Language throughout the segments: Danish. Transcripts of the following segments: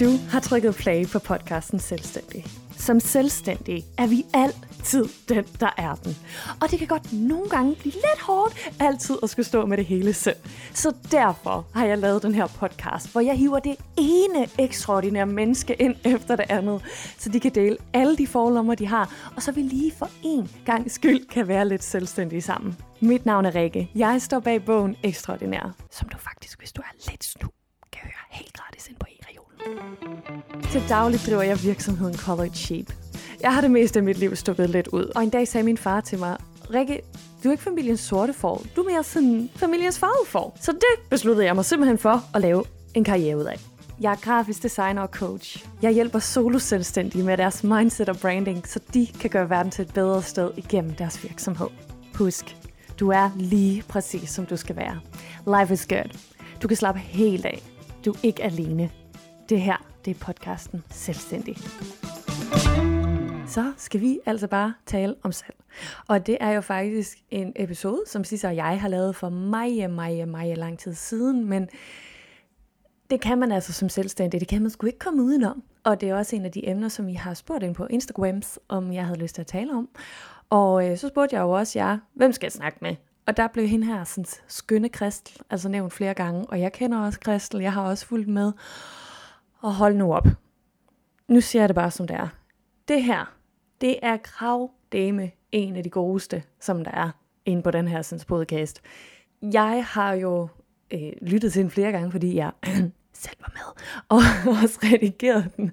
Du har trykket play på podcasten Selvstændig. Som selvstændig er vi altid den, der er den. Og det kan godt nogle gange blive lidt hårdt altid at skulle stå med det hele selv. Så derfor har jeg lavet den her podcast, hvor jeg hiver det ene ekstraordinære menneske ind efter det andet, så de kan dele alle de forlommer, de har, og så vi lige for en gang skyld kan være lidt selvstændige sammen. Mit navn er Rikke. Jeg står bag bogen Ekstraordinær, som du faktisk, hvis du er lidt snu, kan høre helt gratis ind på til daglig driver jeg virksomheden Colored Sheep. Jeg har det meste af mit liv stukket lidt ud, og en dag sagde min far til mig, Rikke, du er ikke familiens sorte får, du er mere sådan familiens farvede får. Så det besluttede jeg mig simpelthen for at lave en karriere ud af. Jeg er grafisk designer og coach. Jeg hjælper solo-selvstændige med deres mindset og branding, så de kan gøre verden til et bedre sted igennem deres virksomhed. Husk, du er lige præcis som du skal være. Life is good. Du kan slappe helt af. Du er ikke alene. Det her, det er podcasten Selvstændig. Så skal vi altså bare tale om salg. Og det er jo faktisk en episode, som Sisse og jeg har lavet for meget, meget, meget lang tid siden, men det kan man altså som selvstændig, det kan man sgu ikke komme udenom. Og det er også en af de emner, som I har spurgt ind på Instagrams, om jeg havde lyst til at tale om. Og øh, så spurgte jeg jo også jer, hvem skal jeg snakke med? Og der blev hende her sådan skønne Kristel, altså nævnt flere gange, og jeg kender også Kristel, jeg har også fulgt med. Og hold nu op. Nu siger jeg det bare, som det er. Det her, det er kravdame en af de godeste, som der er inde på den her sinds podcast. Jeg har jo øh, lyttet til den flere gange, fordi jeg selv var med, og også redigeret den.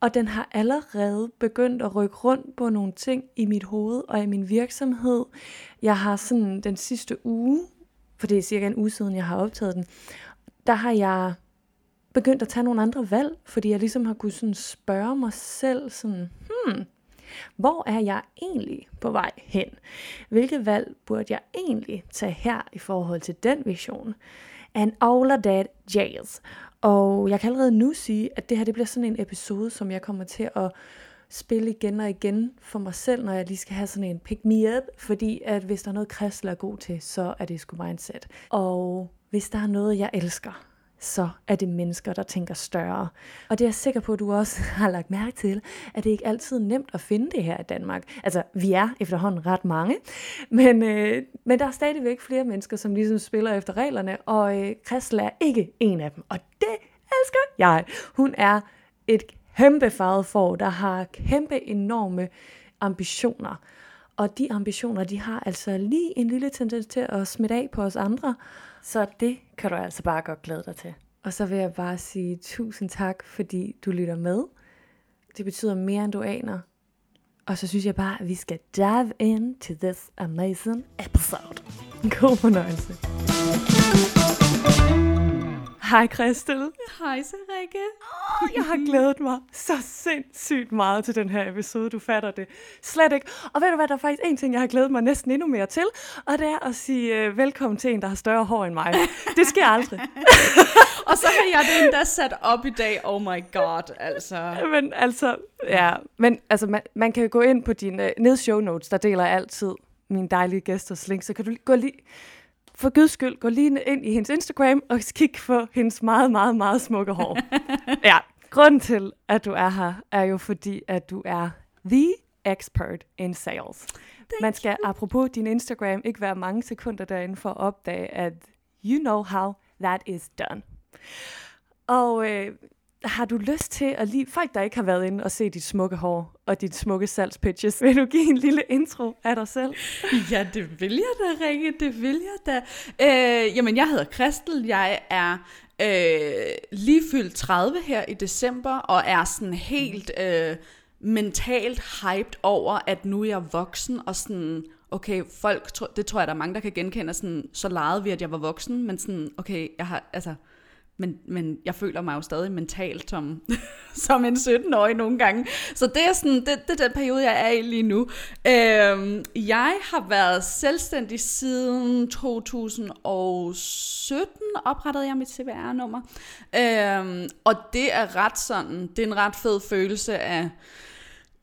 Og den har allerede begyndt at rykke rundt på nogle ting i mit hoved og i min virksomhed. Jeg har sådan den sidste uge, for det er cirka en uge siden, jeg har optaget den, der har jeg begyndt at tage nogle andre valg, fordi jeg ligesom har kunnet sådan spørge mig selv sådan, hmm, hvor er jeg egentlig på vej hen? Hvilke valg burde jeg egentlig tage her i forhold til den vision? And all of that jazz. Og jeg kan allerede nu sige, at det her det bliver sådan en episode, som jeg kommer til at spille igen og igen for mig selv, når jeg lige skal have sådan en pick me up, fordi at hvis der er noget, Kristel er god til, så er det sgu mindset. Og hvis der er noget, jeg elsker, så er det mennesker, der tænker større. Og det er jeg sikker på, at du også har lagt mærke til, at det ikke altid er nemt at finde det her i Danmark. Altså, vi er efterhånden ret mange, men, øh, men der er stadigvæk flere mennesker, som ligesom spiller efter reglerne, og øh, Kristel er ikke en af dem. Og det elsker jeg. Hun er et kæmpe farvet for, der har kæmpe enorme ambitioner. Og de ambitioner, de har altså lige en lille tendens til at smitte af på os andre. Så det kan du altså bare godt glæde dig til. Og så vil jeg bare sige tusind tak, fordi du lytter med. Det betyder mere, end du aner. Og så synes jeg bare, at vi skal dive into this amazing episode. God fornøjelse. Hej Christel. Hej Rikke. Oh, jeg har glædet mig så sindssygt meget til den her episode, du fatter det slet ikke. Og ved du hvad, der er faktisk en ting, jeg har glædet mig næsten endnu mere til, og det er at sige uh, velkommen til en, der har større hår end mig. Det sker aldrig. og så har jeg det endda sat op i dag, oh my god, altså. Men altså, ja, men altså, man, man kan gå ind på dine, uh, ned show notes, der deler altid mine dejlige gæsters link, så kan du gå lige for guds skyld, gå lige ind i hendes Instagram og kig på hendes meget, meget, meget smukke hår. ja, grunden til, at du er her, er jo fordi, at du er the expert in sales. Thank Man skal, you. apropos din Instagram, ikke være mange sekunder derinde for at opdage, at you know how that is done. Og øh, har du lyst til at lige, folk der ikke har været inde og se dit smukke hår og dit smukke salgspitches, vil du give en lille intro af dig selv? Ja, det vil jeg da, Rikke, det vil jeg da. Øh, jamen, jeg hedder Kristel, jeg er øh, lige fyldt 30 her i december, og er sådan helt øh, mentalt hyped over, at nu er jeg voksen, og sådan, okay, folk, det tror jeg, der er mange, der kan genkende, sådan, så legede vi, at jeg var voksen, men sådan, okay, jeg har, altså, men, men jeg føler mig jo stadig mentalt som, som en 17-årig nogle gange. Så det er, sådan, det, det er den periode, jeg er i lige nu. Øhm, jeg har været selvstændig siden 2017, oprettede jeg mit CVR-nummer. Øhm, og det er ret sådan, det er en ret fed følelse af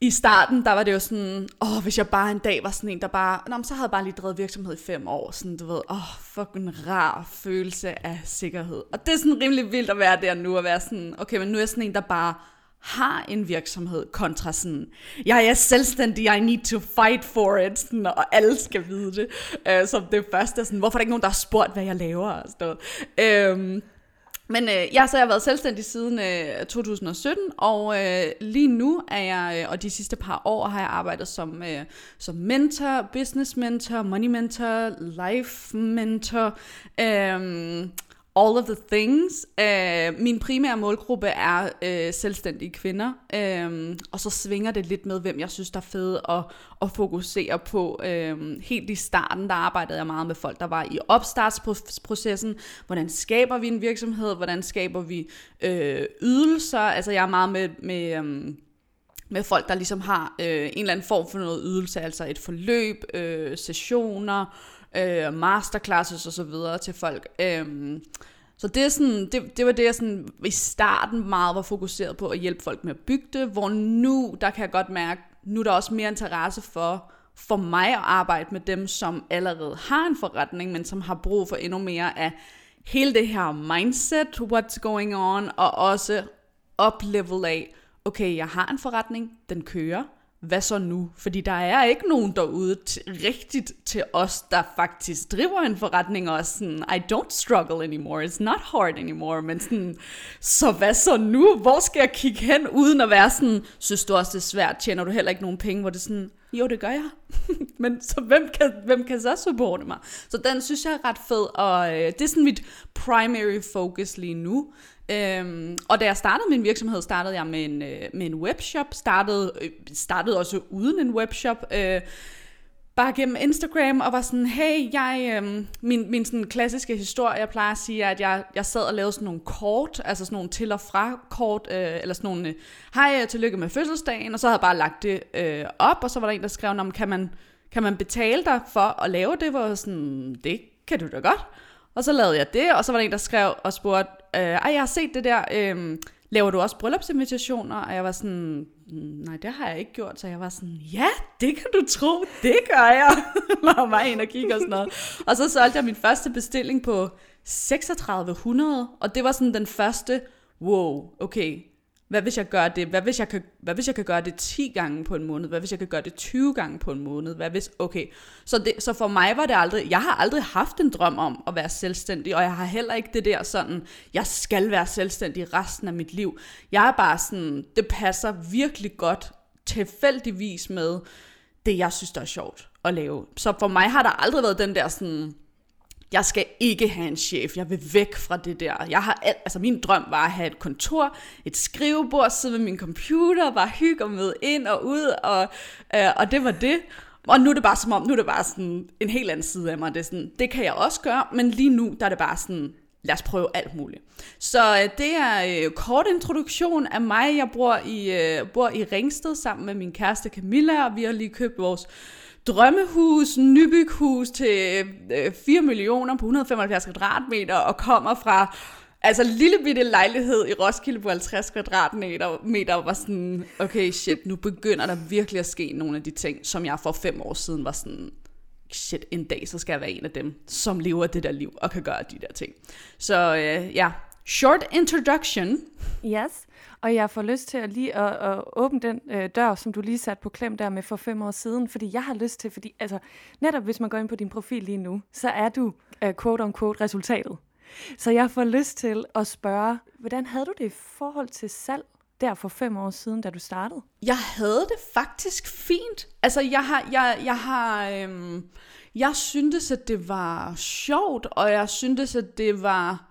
i starten, der var det jo sådan, åh, hvis jeg bare en dag var sådan en, der bare, nå, så havde jeg bare lige drevet virksomhed i fem år, sådan, du ved, åh, fucking rar følelse af sikkerhed. Og det er sådan rimelig vildt at være der nu, at være sådan, okay, men nu er jeg sådan en, der bare har en virksomhed, kontra sådan, jeg er selvstændig, I need to fight for it, sådan, og alle skal vide det. øh, som det første, sådan, hvorfor er der ikke nogen, der har spurgt, hvad jeg laver? Og sådan noget. Uh, men øh, ja, så har jeg været selvstændig siden øh, 2017, og øh, lige nu er jeg, øh, og de sidste par år har jeg arbejdet som, øh, som mentor, business mentor, money mentor, life mentor, øh, all of the things. Øh, min primære målgruppe er øh, selvstændige kvinder, øh, og så svinger det lidt med, hvem jeg synes, der er fede at, at fokusere på. Øh, helt i starten, der arbejdede jeg meget med folk, der var i opstartsprocessen. Hvordan skaber vi en virksomhed? Hvordan skaber vi øh, ydelser? Altså jeg er meget med... med øh, med folk, der ligesom har øh, en eller anden form for noget ydelse, altså et forløb, øh, sessioner, øh, masterclasses og så videre til folk. Øh, så det, er sådan, det, det var det, jeg sådan, i starten meget var fokuseret på at hjælpe folk med at bygge det, hvor nu, der kan jeg godt mærke, nu er der også mere interesse for, for mig at arbejde med dem, som allerede har en forretning, men som har brug for endnu mere af hele det her mindset, what's going on, og også uplevel af, okay, jeg har en forretning, den kører, hvad så nu? Fordi der er ikke nogen derude t- rigtigt til os, der faktisk driver en forretning og sådan, I don't struggle anymore, it's not hard anymore, men sådan, så hvad så nu? Hvor skal jeg kigge hen, uden at være sådan, synes du også det er svært, tjener du heller ikke nogen penge, hvor det er sådan, jo det gør jeg, men så hvem kan, hvem kan så supporte mig? Så den synes jeg er ret fed, og øh, det er sådan mit primary focus lige nu. Øhm, og da jeg startede min virksomhed, startede jeg med en, øh, med en webshop, startede, øh, startede også uden en webshop, øh, bare gennem Instagram, og var sådan, hey, jeg, øh, min, min sådan klassiske historie, jeg plejer at sige, at jeg, jeg sad og lavede sådan nogle kort, altså sådan nogle til og fra kort, øh, eller sådan nogle, øh, hej, øh, tillykke med fødselsdagen, og så havde jeg bare lagt det øh, op, og så var der en, der skrev, om kan man, kan man betale dig for at lave det, hvor sådan, det kan du da godt. Og så lavede jeg det, og så var der en, der skrev og spurgte, øh, ej, jeg har set det der, øh, laver du også bryllupsinvitationer? Og jeg var sådan, mm, nej, det har jeg ikke gjort. Så jeg var sådan, ja, det kan du tro, det gør jeg. Var mig ind og kigge og sådan noget. Og så solgte jeg min første bestilling på 3600, og det var sådan den første, wow, okay, hvad hvis jeg gør det? Hvad hvis jeg, kan, hvad hvis jeg kan gøre det 10 gange på en måned? Hvad hvis jeg kan gøre det 20 gange på en måned? Hvad hvis, okay. Så, det, så for mig var det aldrig, jeg har aldrig haft en drøm om at være selvstændig, og jeg har heller ikke det der sådan, jeg skal være selvstændig resten af mit liv. Jeg er bare sådan, det passer virkelig godt tilfældigvis med det, jeg synes, der er sjovt at lave. Så for mig har der aldrig været den der sådan, jeg skal ikke have en chef, jeg vil væk fra det der. Jeg har, altså min drøm var at have et kontor, et skrivebord, sidde ved min computer, bare hygge og møde ind og ud, og, øh, og det var det. Og nu er det bare som om, nu er det bare sådan en helt anden side af mig. Det, er sådan, det kan jeg også gøre, men lige nu, der er det bare sådan, lad os prøve alt muligt. Så øh, det er øh, kort introduktion af mig. Jeg bor i, øh, bor i Ringsted sammen med min kæreste Camilla, og vi har lige købt vores drømmehus, nybyghus til øh, øh 4 millioner på 175 kvadratmeter og kommer fra altså lille bitte lejlighed i Roskilde på 50 kvadratmeter meter, var sådan, okay shit, nu begynder der virkelig at ske nogle af de ting, som jeg for fem år siden var sådan, shit, en dag så skal jeg være en af dem, som lever det der liv og kan gøre de der ting. Så øh, ja, short introduction. Yes. Og jeg får lyst til at lige at, at åbne den øh, dør, som du lige satte på klem der med for fem år siden, fordi jeg har lyst til, fordi altså, netop hvis man går ind på din profil lige nu, så er du øh, quote on quote resultatet. Så jeg får lyst til at spørge, hvordan havde du det i forhold til salg der for fem år siden, da du startede? Jeg havde det faktisk fint. Altså, jeg har, jeg, jeg har, øhm, jeg syntes, at det var sjovt, og jeg syntes, at det var,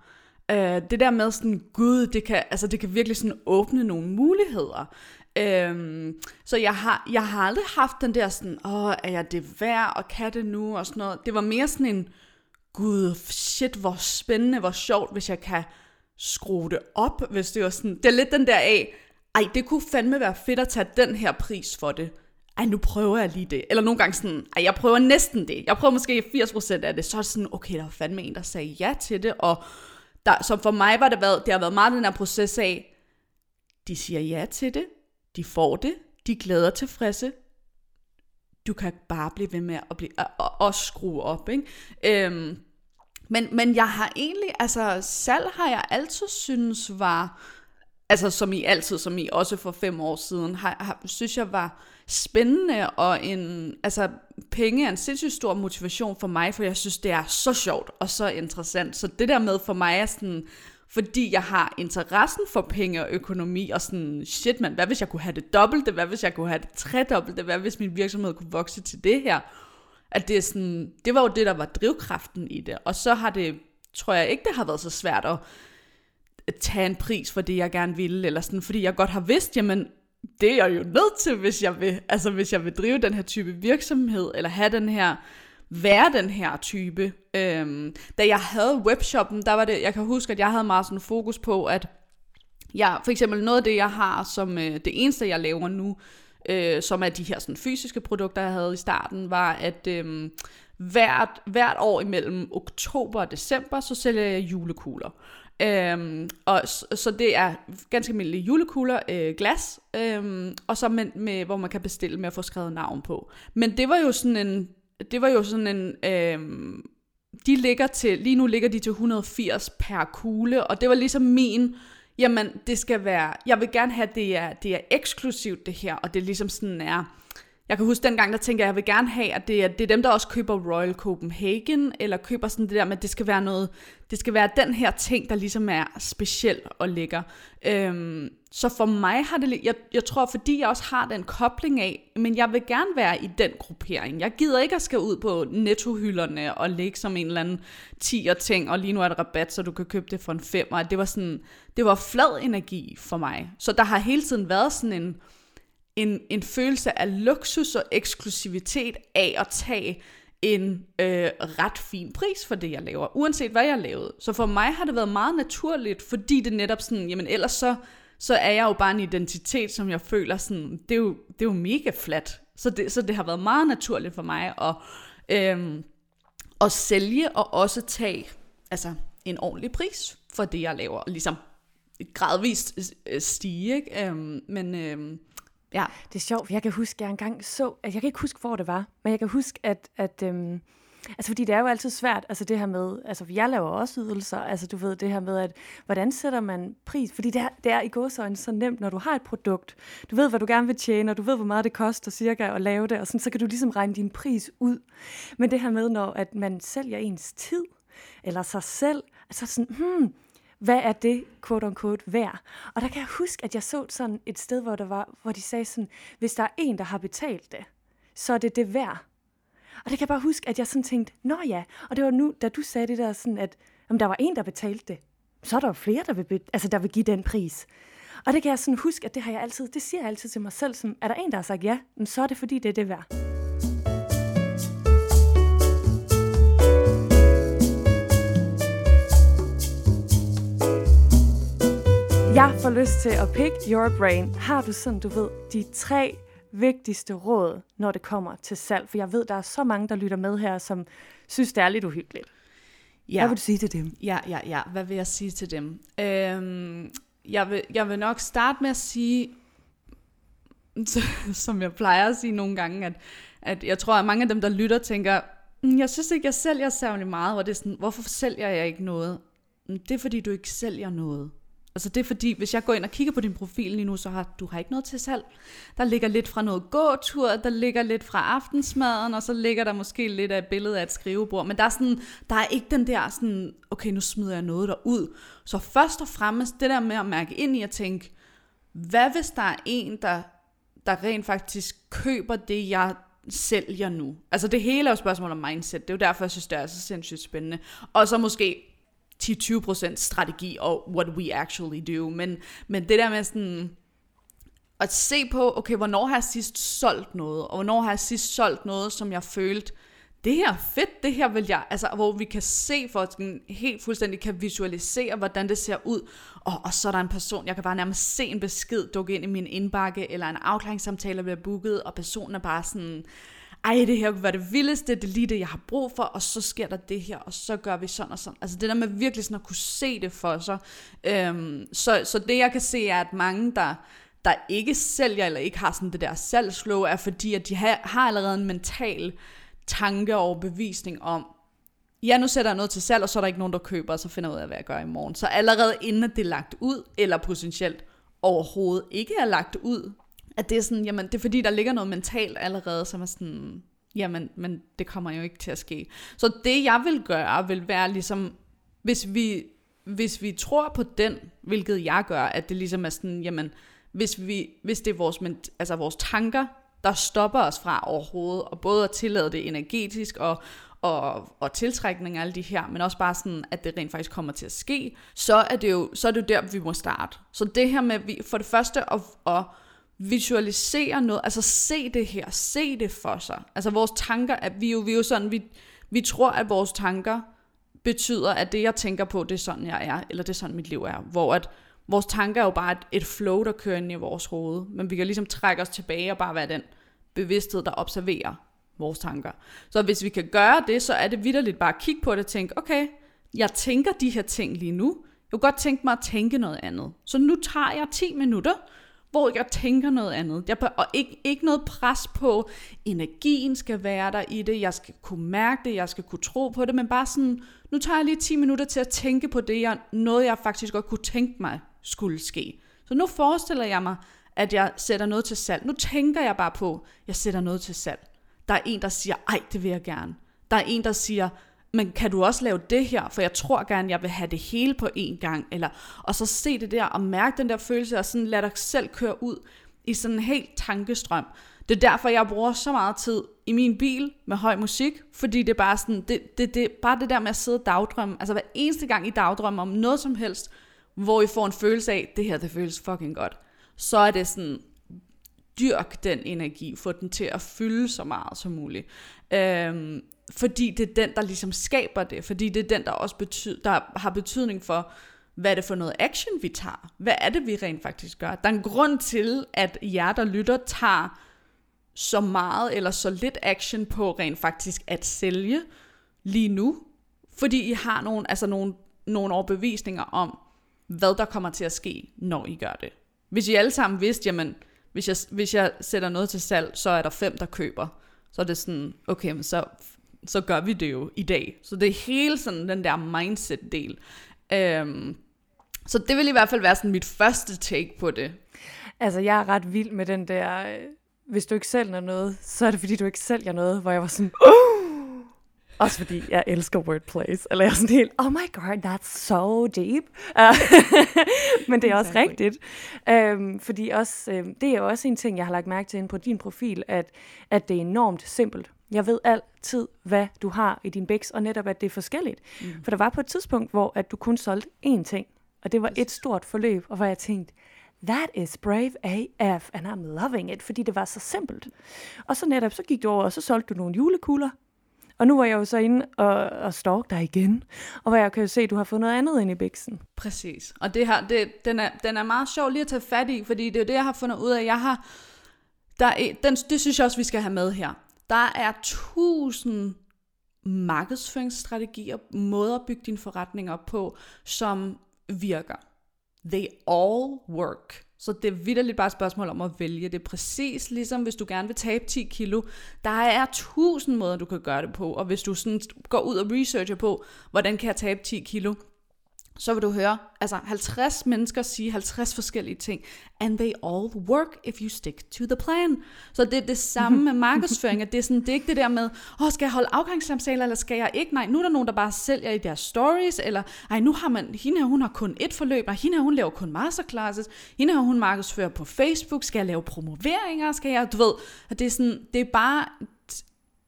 Øh, det der med sådan, gud, det kan, altså, det kan virkelig sådan åbne nogle muligheder. Øhm, så jeg har, jeg har aldrig haft den der sådan, åh, er jeg det værd, og kan det nu, og sådan noget. Det var mere sådan en, gud, shit, hvor spændende, hvor sjovt, hvis jeg kan skrue det op, hvis det var sådan, det er lidt den der af, ej, det kunne fandme være fedt at tage den her pris for det. Ej, nu prøver jeg lige det. Eller nogle gange sådan, ej, jeg prøver næsten det. Jeg prøver måske 80% af det. Så er det sådan, okay, der var fandme en, der sagde ja til det, og der, som for mig var det, været, det har været meget den her proces af, de siger ja til det, de får det, de glæder tilfredse. Du kan bare blive ved med at, blive, og, og, og skrue op. Ikke? Øhm, men, men jeg har egentlig, altså salg har jeg altid synes var, altså som I altid, som I også for fem år siden, har, har, synes jeg var spændende, og en, altså penge er en sindssygt stor motivation for mig, for jeg synes, det er så sjovt og så interessant. Så det der med for mig er sådan, fordi jeg har interessen for penge og økonomi, og sådan, shit man, hvad hvis jeg kunne have det dobbelte, hvad hvis jeg kunne have det tredobbelte, hvad hvis min virksomhed kunne vokse til det her? At det er sådan, det var jo det, der var drivkraften i det. Og så har det, tror jeg ikke, det har været så svært at tage en pris for det, jeg gerne ville, eller sådan, fordi jeg godt har vidst, jamen, det er jeg jo nødt til, hvis jeg vil, altså hvis jeg vil drive den her type virksomhed, eller have den her, være den her type. Øhm, da jeg havde webshoppen, der var det, jeg kan huske, at jeg havde meget sådan fokus på, at jeg, for eksempel noget af det, jeg har, som øh, det eneste, jeg laver nu, øh, som er de her sådan, fysiske produkter, jeg havde i starten, var, at øh, hvert, hvert år imellem oktober og december, så sælger jeg julekugler. Øhm, og så, så det er ganske almindelige julekugler, øh, glas, øhm, og så med, med, hvor man kan bestille med at få skrevet navn på. Men det var jo sådan en, det var jo sådan en, øhm, de ligger til, lige nu ligger de til 180 per kugle, og det var ligesom min, jamen det skal være, jeg vil gerne have, det er, det er eksklusivt det her, og det ligesom sådan er, jeg kan huske dengang, der tænkte jeg, at jeg vil gerne have, at det er, det er dem, der også køber Royal Copenhagen, eller køber sådan det der med, at det skal være noget, det skal være den her ting, der ligesom er speciel og lækker. Øhm, så for mig har det, jeg, jeg tror, fordi jeg også har den kobling af, men jeg vil gerne være i den gruppering. Jeg gider ikke at skal ud på nettohylderne og ligge som en eller anden tiger ting, og lige nu er der rabat, så du kan købe det for en femmer. Det var sådan, det var flad energi for mig. Så der har hele tiden været sådan en, en, en følelse af luksus og eksklusivitet af at tage en øh, ret fin pris for det, jeg laver, uanset hvad jeg lavede. Så for mig har det været meget naturligt, fordi det netop sådan, jamen ellers så, så er jeg jo bare en identitet, som jeg føler sådan, det er jo, det er jo mega flat. Så det, så det har været meget naturligt for mig at, øh, at sælge og også tage altså, en ordentlig pris for det, jeg laver. Ligesom gradvist øh, øh, stige, ikke? Øh, men... Øh, Ja. Det er sjovt, for jeg kan huske, at jeg engang så, at jeg kan ikke huske, hvor det var, men jeg kan huske, at, at øhm, altså fordi det er jo altid svært, altså det her med, altså jeg laver også ydelser, altså du ved det her med, at hvordan sætter man pris, fordi det er, det er i godsøjne så nemt, når du har et produkt, du ved, hvad du gerne vil tjene, og du ved, hvor meget det koster cirka at lave det, og sådan, så kan du ligesom regne din pris ud. Men det her med, når at man sælger ens tid, eller sig selv, altså sådan, hmm, hvad er det, quote unquote, værd? Og der kan jeg huske, at jeg så sådan et sted, hvor, der var, hvor de sagde sådan, hvis der er en, der har betalt det, så er det det værd. Og det kan jeg bare huske, at jeg sådan tænkte, nå ja, og det var nu, da du sagde det der sådan, at om der var en, der betalte det, så er der jo flere, der vil, altså, der vil give den pris. Og det kan jeg sådan huske, at det har jeg altid, det siger jeg altid til mig selv, sådan, er der en, der har sagt ja, så er det fordi, det er det værd. Jeg får lyst til at pick your brain. Har du sådan, du ved, de tre vigtigste råd, når det kommer til salg? For jeg ved, der er så mange, der lytter med her, som synes, det er lidt uhyggeligt. Ja. Hvad vil du sige til dem? Ja, ja, ja. Hvad vil jeg sige til dem? Øhm, jeg, vil, jeg vil nok starte med at sige, som jeg plejer at sige nogle gange, at, at jeg tror, at mange af dem, der lytter, tænker, mm, jeg synes ikke, jeg sælger særlig meget, hvor det er sådan, hvorfor sælger jeg ikke noget? Mm, det er, fordi du ikke sælger noget. Altså det er fordi, hvis jeg går ind og kigger på din profil lige nu, så har du har ikke noget til salg. Der ligger lidt fra noget gåtur, der ligger lidt fra aftensmaden, og så ligger der måske lidt af et billede af et skrivebord. Men der er, sådan, der er ikke den der sådan, okay, nu smider jeg noget der ud. Så først og fremmest det der med at mærke ind i at tænke, hvad hvis der er en, der, der rent faktisk køber det, jeg sælger nu? Altså det hele er jo spørgsmål om mindset. Det er jo derfor, jeg synes, det er så sindssygt spændende. Og så måske 10-20% strategi og what we actually do. Men, men det der med sådan at se på, okay, hvornår har jeg sidst solgt noget, og hvornår har jeg sidst solgt noget, som jeg følte, det her er fedt, det her vil jeg, altså hvor vi kan se for at helt fuldstændig kan visualisere, hvordan det ser ud, og, og så er der en person, jeg kan bare nærmest se en besked dukke ind i min indbakke, eller en afklaringssamtale bliver booket, og personen er bare sådan, ej, det her kunne være det vildeste, det er lige det, jeg har brug for, og så sker der det her, og så gør vi sådan og sådan. Altså det der med virkelig sådan at kunne se det for sig. Øhm, så, så det jeg kan se er, at mange, der, der ikke sælger, eller ikke har sådan det der salgsflow, er fordi, at de har, har allerede en mental tanke og bevisning om, ja, nu sætter jeg noget til salg, og så er der ikke nogen, der køber, og så finder jeg ud af, hvad jeg gør i morgen. Så allerede inden det er lagt ud, eller potentielt overhovedet ikke er lagt ud, at det er sådan, jamen, det er fordi, der ligger noget mentalt allerede, som er sådan, jamen, men det kommer jo ikke til at ske. Så det, jeg vil gøre, vil være ligesom, hvis vi, hvis vi tror på den, hvilket jeg gør, at det ligesom er sådan, jamen, hvis, vi, hvis det er vores, altså vores tanker, der stopper os fra overhovedet, og både at tillade det energetisk, og, og, og tiltrækning af alle de her, men også bare sådan, at det rent faktisk kommer til at ske, så er det jo, så er det jo der, vi må starte. Så det her med, for det første at, at visualisere noget, altså se det her, se det for sig. Altså vores tanker, at vi jo, vi jo sådan, vi, vi tror, at vores tanker betyder, at det jeg tænker på, det er sådan jeg er, eller det er sådan mit liv er, hvor at vores tanker er jo bare et, et flow, der kører ind i vores hoved, men vi kan ligesom trække os tilbage og bare være den bevidsthed, der observerer vores tanker. Så hvis vi kan gøre det, så er det vidderligt bare at kigge på det og tænke, okay, jeg tænker de her ting lige nu, jeg kunne godt tænke mig at tænke noget andet. Så nu tager jeg 10 minutter, hvor jeg tænker noget andet. Jeg, og ikke, ikke noget pres på, energien skal være der i det, jeg skal kunne mærke det, jeg skal kunne tro på det, men bare sådan, nu tager jeg lige 10 minutter til at tænke på det, jeg, noget jeg faktisk godt kunne tænke mig skulle ske. Så nu forestiller jeg mig, at jeg sætter noget til salg. Nu tænker jeg bare på, at jeg sætter noget til salg. Der er en, der siger, ej, det vil jeg gerne. Der er en, der siger, men kan du også lave det her, for jeg tror gerne, jeg vil have det hele på én gang, eller, og så se det der, og mærke den der følelse, og sådan lade dig selv køre ud i sådan en helt tankestrøm. Det er derfor, jeg bruger så meget tid i min bil med høj musik, fordi det er bare sådan, det, det, det, bare det der med at sidde og dagdrømme, altså hver eneste gang I dagdrømmer om noget som helst, hvor I får en følelse af, det her, det føles fucking godt, så er det sådan, dyrk den energi, få den til at fylde så meget som muligt. Øhm, fordi det er den, der ligesom skaber det, fordi det er den, der også betyd, der har betydning for, hvad er det for noget action, vi tager? Hvad er det, vi rent faktisk gør? Der er en grund til, at jer, der lytter, tager så meget eller så lidt action på rent faktisk at sælge lige nu, fordi I har nogle, altså nogle, nogle overbevisninger om, hvad der kommer til at ske, når I gør det. Hvis I alle sammen vidste, jamen, hvis jeg, hvis jeg sætter noget til salg, så er der fem, der køber. Så er det sådan, okay, men så, så gør vi det jo i dag. Så det er hele sådan den der mindset-del. Um, så det vil i hvert fald være sådan mit første take på det. Altså, jeg er ret vild med den der, øh, hvis du ikke sælger noget, så er det fordi, du ikke sælger noget, hvor jeg var sådan, Også fordi jeg elsker wordplays. Eller jeg er sådan helt, oh my god, that's so deep. Uh, men det er også exactly. rigtigt. Um, fordi også, um, det er også en ting, jeg har lagt mærke til ind på din profil, at, at det er enormt simpelt. Jeg ved altid, hvad du har i din bæks, og netop, at det er forskelligt. Mm. For der var på et tidspunkt, hvor at du kun solgte én ting, og det var et stort forløb, og hvor jeg tænkte, that is brave AF, and I'm loving it, fordi det var så simpelt. Og så netop, så gik du over, og så solgte du nogle julekugler, og nu var jeg jo så inde og, og stalk dig igen, og hvor jeg kan jo se, at du har fået noget andet ind i biksen. Præcis. Og det her, det, den, er, den er meget sjov lige at tage fat i, fordi det er det, jeg har fundet ud af. Jeg har, der er, den, det synes jeg også, vi skal have med her. Der er tusind markedsføringsstrategier, måder at bygge din forretning op på, som virker. They all work. Så det er vidderligt bare et spørgsmål om at vælge. Det er præcis ligesom, hvis du gerne vil tabe 10 kilo. Der er tusind måder, du kan gøre det på. Og hvis du sådan går ud og researcher på, hvordan kan jeg tabe 10 kilo, så vil du høre, altså 50 mennesker sige 50 forskellige ting, and they all work if you stick to the plan. Så det er det samme med markedsføring, at det er, sådan, det er ikke det der med, åh, oh, skal jeg holde afgangssamtaler, eller skal jeg ikke? Nej, nu er der nogen, der bare sælger i deres stories, eller ej, nu har man, hende her, hun har kun et forløb, og hende her, hun laver kun masterclasses, hende her, hun markedsfører på Facebook, skal jeg lave promoveringer, skal jeg, du ved, at det er sådan, det er bare,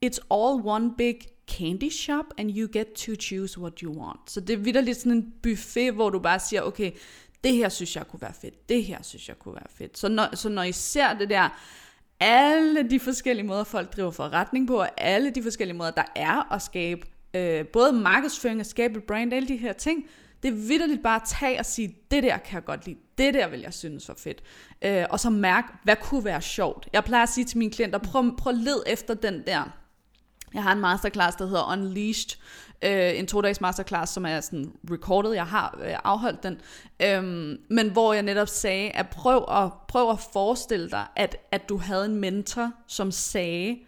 it's all one big candy shop, and you get to choose what you want. Så det er vidderligt sådan en buffet, hvor du bare siger, okay, det her synes jeg kunne være fedt, det her synes jeg kunne være fedt. Så når, så når I ser det der, alle de forskellige måder, folk driver forretning på, og alle de forskellige måder, der er at skabe øh, både markedsføring og skabe et brand, alle de her ting, det er vidderligt bare at tage og sige, det der kan jeg godt lide, det der vil jeg synes var fedt. Øh, og så mærke, hvad kunne være sjovt. Jeg plejer at sige til mine klienter, prøv, prøv at led efter den der jeg har en masterclass, der hedder Unleashed, øh, en to-dages masterclass, som er sådan recorded, jeg har øh, afholdt den, øhm, men hvor jeg netop sagde, at prøv at, prøv at forestille dig, at, at du havde en mentor, som sagde,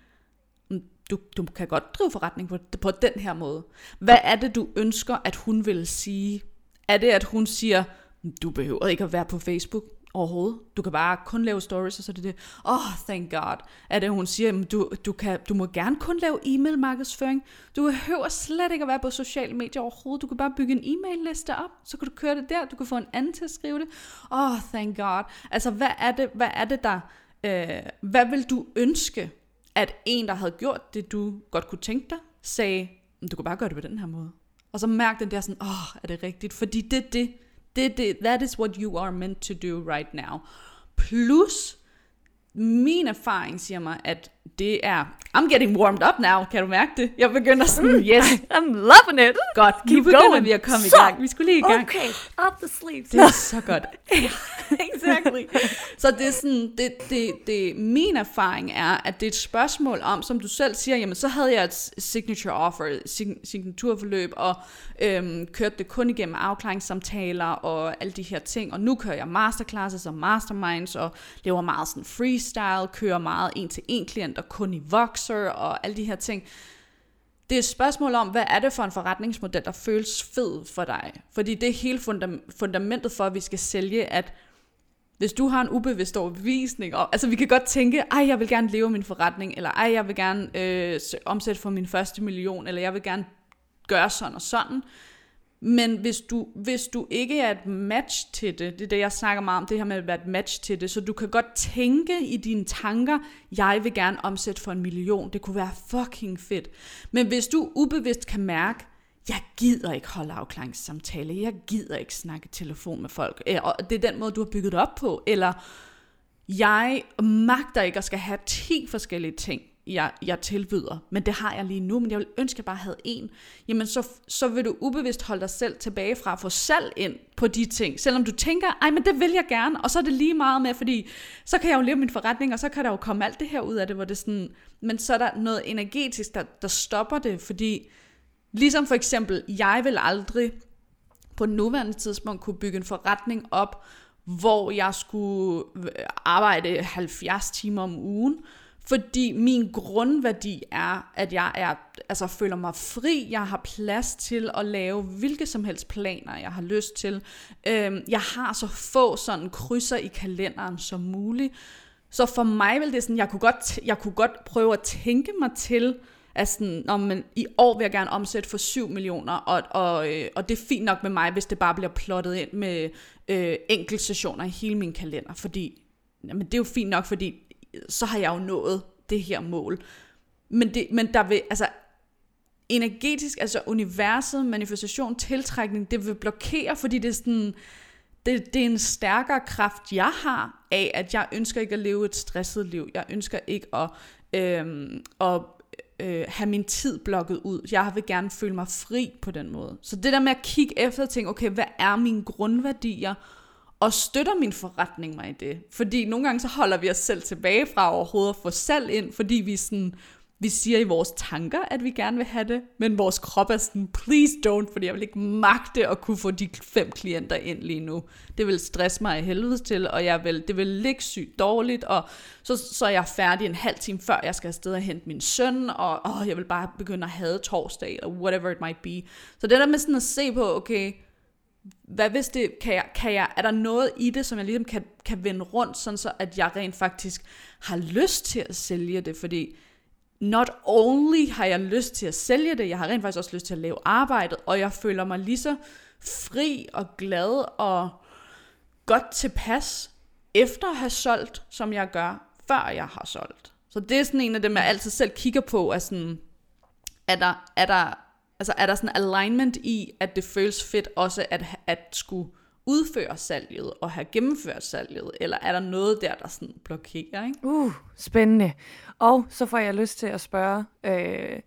mm, du, du kan godt drive forretning på, på den her måde. Hvad er det, du ønsker, at hun vil sige? Er det, at hun siger, mm, du behøver ikke at være på Facebook overhovedet. Du kan bare kun lave stories, og så er det det. Oh, thank God. at det, hun siger, du, du, kan, du må gerne kun lave e-mail markedsføring. Du behøver slet ikke at være på sociale medier overhovedet. Du kan bare bygge en e-mail-liste op, så kan du køre det der. Du kan få en anden til at skrive det. Oh, thank God. Altså, hvad er det, hvad er det der... Øh, hvad vil du ønske, at en, der havde gjort det, du godt kunne tænke dig, sagde, du kan bare gøre det på den her måde. Og så mærk den der sådan, åh, oh, er det rigtigt? Fordi det er det, det, det, that is what you are meant to do right now. Plus, min erfaring siger mig, at det er, I'm getting warmed up now, kan du mærke det? Jeg begynder sådan, yes, I'm loving it. godt, nu Keep begynder going. vi at komme Så. i gang. Vi skulle lige i gang. Okay, up the sleeves. Det er så godt. exactly. Så det er sådan, det, det, det, min erfaring er, at det er et spørgsmål om, som du selv siger, jamen så havde jeg et signature offer, sig- signaturforløb, og øhm, kørte det kun igennem afklaringssamtaler og alle de her ting, og nu kører jeg masterclasses og masterminds, og laver meget sådan freestyle, kører meget en-til-en klienter, kun i Voxer, og alle de her ting det er et spørgsmål om, hvad er det for en forretningsmodel, der føles fed for dig? Fordi det er hele fundam- fundamentet for, at vi skal sælge, at hvis du har en ubevidst overbevisning, og, altså vi kan godt tænke, ej, jeg vil gerne leve min forretning, eller ej, jeg vil gerne øh, omsætte for min første million, eller jeg vil gerne gøre sådan og sådan. Men hvis du, hvis du ikke er et match til det, det er det, jeg snakker meget om, det her med at være et match til det, så du kan godt tænke i dine tanker, jeg vil gerne omsætte for en million, det kunne være fucking fedt. Men hvis du ubevidst kan mærke, jeg gider ikke holde afklaringssamtale, jeg gider ikke snakke telefon med folk, eh, og det er den måde, du har bygget det op på, eller jeg magter ikke at skal have 10 forskellige ting, jeg, jeg tilbyder, men det har jeg lige nu, men jeg vil ønske, at jeg bare havde en, jamen så, så vil du ubevidst holde dig selv tilbage fra at få salg ind på de ting, selvom du tænker, ej, men det vil jeg gerne, og så er det lige meget med, fordi så kan jeg jo leve min forretning, og så kan der jo komme alt det her ud af det, hvor det er sådan, men så er der noget energetisk, der, der stopper det, fordi ligesom for eksempel, jeg vil aldrig på nuværende tidspunkt kunne bygge en forretning op, hvor jeg skulle øh, arbejde 70 timer om ugen, fordi min grundværdi er, at jeg er, altså føler mig fri, jeg har plads til at lave hvilke som helst planer, jeg har lyst til. Øhm, jeg har så få sådan krydser i kalenderen som muligt. Så for mig vil det sådan, jeg kunne godt, jeg kunne godt prøve at tænke mig til, at sådan, om men i år vil jeg gerne omsætte for 7 millioner, og, og, øh, og det er fint nok med mig, hvis det bare bliver plottet ind med øh, enkelte sessioner i hele min kalender, fordi jamen, det er jo fint nok, fordi så har jeg jo nået det her mål. Men, det, men der vil, altså energetisk, altså universet, manifestation, tiltrækning, det vil blokere, fordi det er sådan, det, det er en stærkere kraft, jeg har af, at jeg ønsker ikke at leve et stresset liv. Jeg ønsker ikke at, øhm, at øh, have min tid blokket ud. Jeg vil gerne føle mig fri på den måde. Så det der med at kigge efter og tænke, okay, hvad er mine grundværdier? Og støtter min forretning mig i det? Fordi nogle gange så holder vi os selv tilbage fra overhovedet at få salg ind, fordi vi sådan, vi siger i vores tanker, at vi gerne vil have det, men vores krop er sådan, please don't, fordi jeg vil ikke magte at kunne få de fem klienter ind lige nu. Det vil stresse mig i helvede til, og jeg vil, det vil ligge sygt dårligt, og så, så er jeg færdig en halv time før, jeg skal afsted og hente min søn, og åh, jeg vil bare begynde at have torsdag, eller whatever it might be. Så det der med sådan at se på, okay, hvad hvis det, kan jeg, kan jeg, er der noget i det, som jeg ligesom kan, kan vende rundt, sådan så at jeg rent faktisk har lyst til at sælge det, fordi not only har jeg lyst til at sælge det, jeg har rent faktisk også lyst til at lave arbejdet, og jeg føler mig lige så fri og glad og godt tilpas efter at have solgt, som jeg gør, før jeg har solgt. Så det er sådan en af dem, jeg altid selv kigger på, er sådan, er der, er der, altså er der sådan alignment i, at det føles fedt også at, at skulle udføre salget og have gennemført salget, eller er der noget der, der sådan blokerer, ikke? Uh, spændende. Og så får jeg lyst til at spørge, øh,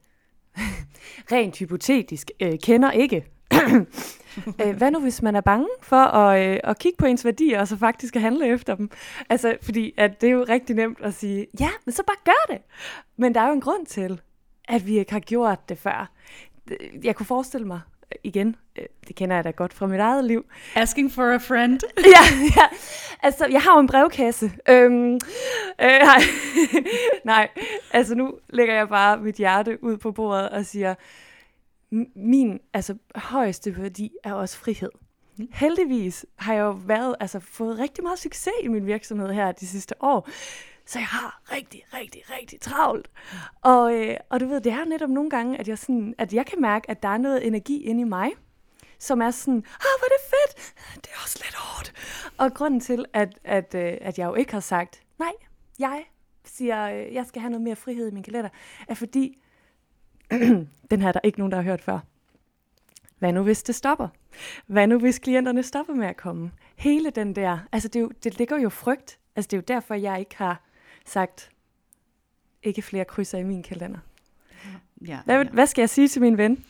rent hypotetisk, øh, kender ikke. øh, hvad nu, hvis man er bange for at, øh, at kigge på ens værdier, og så faktisk at handle efter dem? Altså, fordi at det er jo rigtig nemt at sige, ja, men så bare gør det. Men der er jo en grund til, at vi ikke har gjort det før jeg kunne forestille mig, igen, øh, det kender jeg da godt fra mit eget liv. Asking for a friend. ja, ja, altså jeg har jo en brevkasse. Øhm, øh, nej. nej, altså nu lægger jeg bare mit hjerte ud på bordet og siger, min altså, højeste værdi er også frihed. Mm. Heldigvis har jeg jo været, altså, fået rigtig meget succes i min virksomhed her de sidste år. Så jeg har rigtig, rigtig, rigtig travlt. Og, øh, og du ved, det er netop nogle gange, at jeg, sådan, at jeg kan mærke, at der er noget energi inde i mig, som er sådan, ah, hvor er det fedt, det er også lidt hårdt. Og grunden til, at, at, øh, at jeg jo ikke har sagt, nej, jeg siger, øh, jeg skal have noget mere frihed i min kalender, er fordi, den her der er ikke nogen, der har hørt før. Hvad nu hvis det stopper? Hvad nu hvis klienterne stopper med at komme? Hele den der, altså det, jo, det ligger jo frygt. Altså det er jo derfor, jeg ikke har sagt, ikke flere krydser i min kalender. Ja, hvad, ja. hvad skal jeg sige til min ven?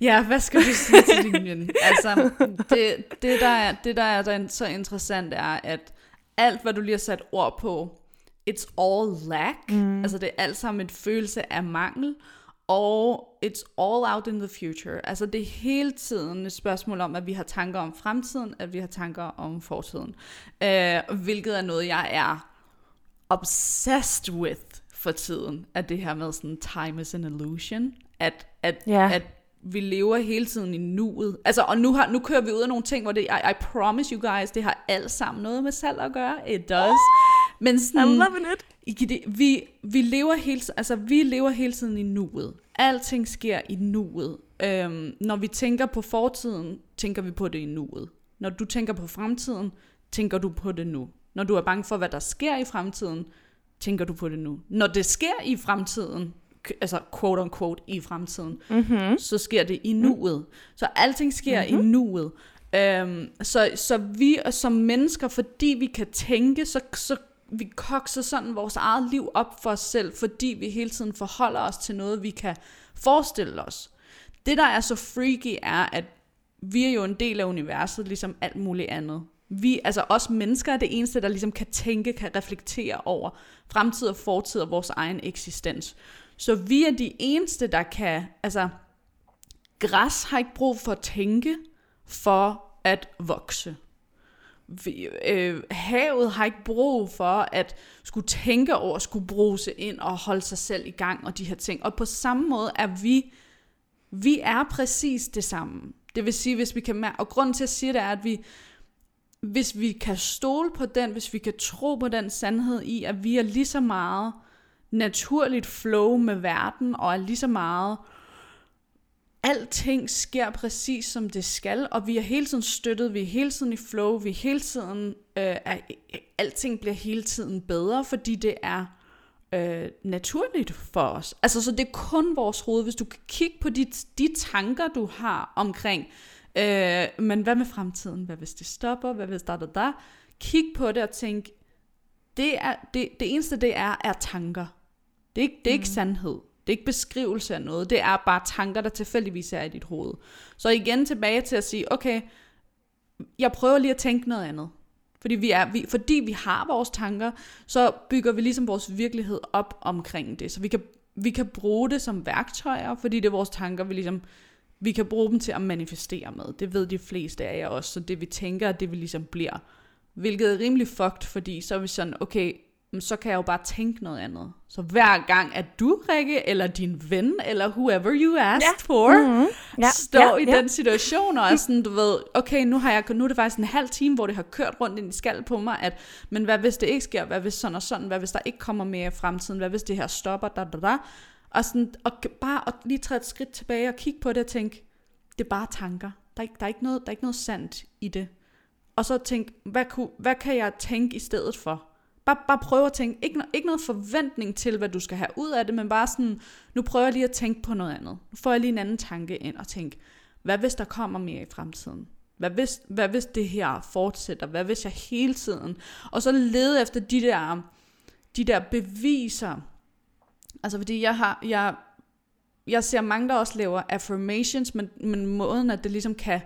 Ja, hvad skal du sige til din ven? Altså, det, det, der er, det der er der så interessant er, at alt, hvad du lige har sat ord på, it's all lack. Mm. Altså, det er alt sammen en følelse af mangel og it's all out in the future. Altså det er hele tiden et spørgsmål om, at vi har tanker om fremtiden, at vi har tanker om fortiden. Uh, hvilket er noget, jeg er obsessed with for tiden, at det her med sådan, time is an illusion. At, at, yeah. at vi lever hele tiden i nuet. Altså, og nu, har, nu kører vi ud af nogle ting, hvor det, I, I promise you guys, det har alt sammen noget med salg at gøre. It does. Men sådan, I'm loving it vi, vi, lever hele, altså, vi lever hele tiden i nuet. Alting sker i nuet. Øhm, når vi tænker på fortiden, tænker vi på det i nuet. Når du tænker på fremtiden, tænker du på det nu. Når du er bange for, hvad der sker i fremtiden, tænker du på det nu. Når det sker i fremtiden, altså quote on quote i fremtiden, mm-hmm. så sker det i nuet. Mm. Så alting sker mm-hmm. i nuet. Øhm, så, så vi som mennesker, fordi vi kan tænke, så, så vi kokser sådan vores eget liv op for os selv, fordi vi hele tiden forholder os til noget, vi kan forestille os. Det, der er så freaky, er, at vi er jo en del af universet, ligesom alt muligt andet. Vi, altså os mennesker er det eneste, der ligesom kan tænke, kan reflektere over fremtid og fortid og vores egen eksistens. Så vi er de eneste, der kan, altså græs har ikke brug for at tænke for at vokse vi, øh, havet har ikke brug for at skulle tænke over, skulle bruse ind og holde sig selv i gang og de her ting. Og på samme måde er vi, vi er præcis det samme. Det vil sige, hvis vi kan mærke, og grunden til at sige det er, at vi, hvis vi kan stole på den, hvis vi kan tro på den sandhed i, at vi er lige så meget naturligt flow med verden, og er lige så meget alting sker præcis som det skal, og vi er hele tiden støttet, vi er hele tiden i flow, vi er hele tiden, øh, er, alting bliver hele tiden bedre, fordi det er øh, naturligt for os. Altså, så det er kun vores hoved. Hvis du kan kigge på de, de tanker, du har omkring, øh, men hvad med fremtiden? Hvad hvis det stopper? Hvad hvis der der der? Kig på det og tænk, det, er, det, det eneste det er, er tanker. Det er ikke, det er ikke mm. sandhed. Det er ikke beskrivelse af noget, det er bare tanker, der tilfældigvis er i dit hoved. Så igen tilbage til at sige, okay, jeg prøver lige at tænke noget andet. Fordi vi, er, vi, fordi vi har vores tanker, så bygger vi ligesom vores virkelighed op omkring det. Så vi kan, vi kan bruge det som værktøjer, fordi det er vores tanker, vi ligesom vi kan bruge dem til at manifestere med. Det ved de fleste af jer også, så det vi tænker, det vi ligesom bliver. Hvilket er rimelig fucked, fordi så er vi sådan, okay, så kan jeg jo bare tænke noget andet. Så hver gang, at du, Rikke, eller din ven, eller whoever you asked ja. for, mm-hmm. ja. står ja, i ja. den situation, og er sådan, du ved, okay, nu, har jeg, nu er det faktisk en halv time, hvor det har kørt rundt ind i skallen på mig, at, men hvad hvis det ikke sker, hvad hvis sådan og sådan, hvad hvis der ikke kommer mere i fremtiden, hvad hvis det her stopper, da, da, da. Og, sådan, og bare at lige træde et skridt tilbage og kigge på det og tænke, det er bare tanker. Der er ikke, der er ikke, noget, der er ikke noget sandt i det. Og så tænke, hvad, kunne, hvad kan jeg tænke i stedet for? Bare, bare prøve at tænke, ikke, ikke noget forventning til, hvad du skal have ud af det, men bare sådan, nu prøver jeg lige at tænke på noget andet. Nu får jeg lige en anden tanke ind og tænke, hvad hvis der kommer mere i fremtiden? Hvad hvis, hvad hvis det her fortsætter? Hvad hvis jeg hele tiden? Og så lede efter de der, de der beviser. Altså fordi jeg har, jeg, jeg ser mange, der også laver affirmations, men, men måden, at det ligesom kan,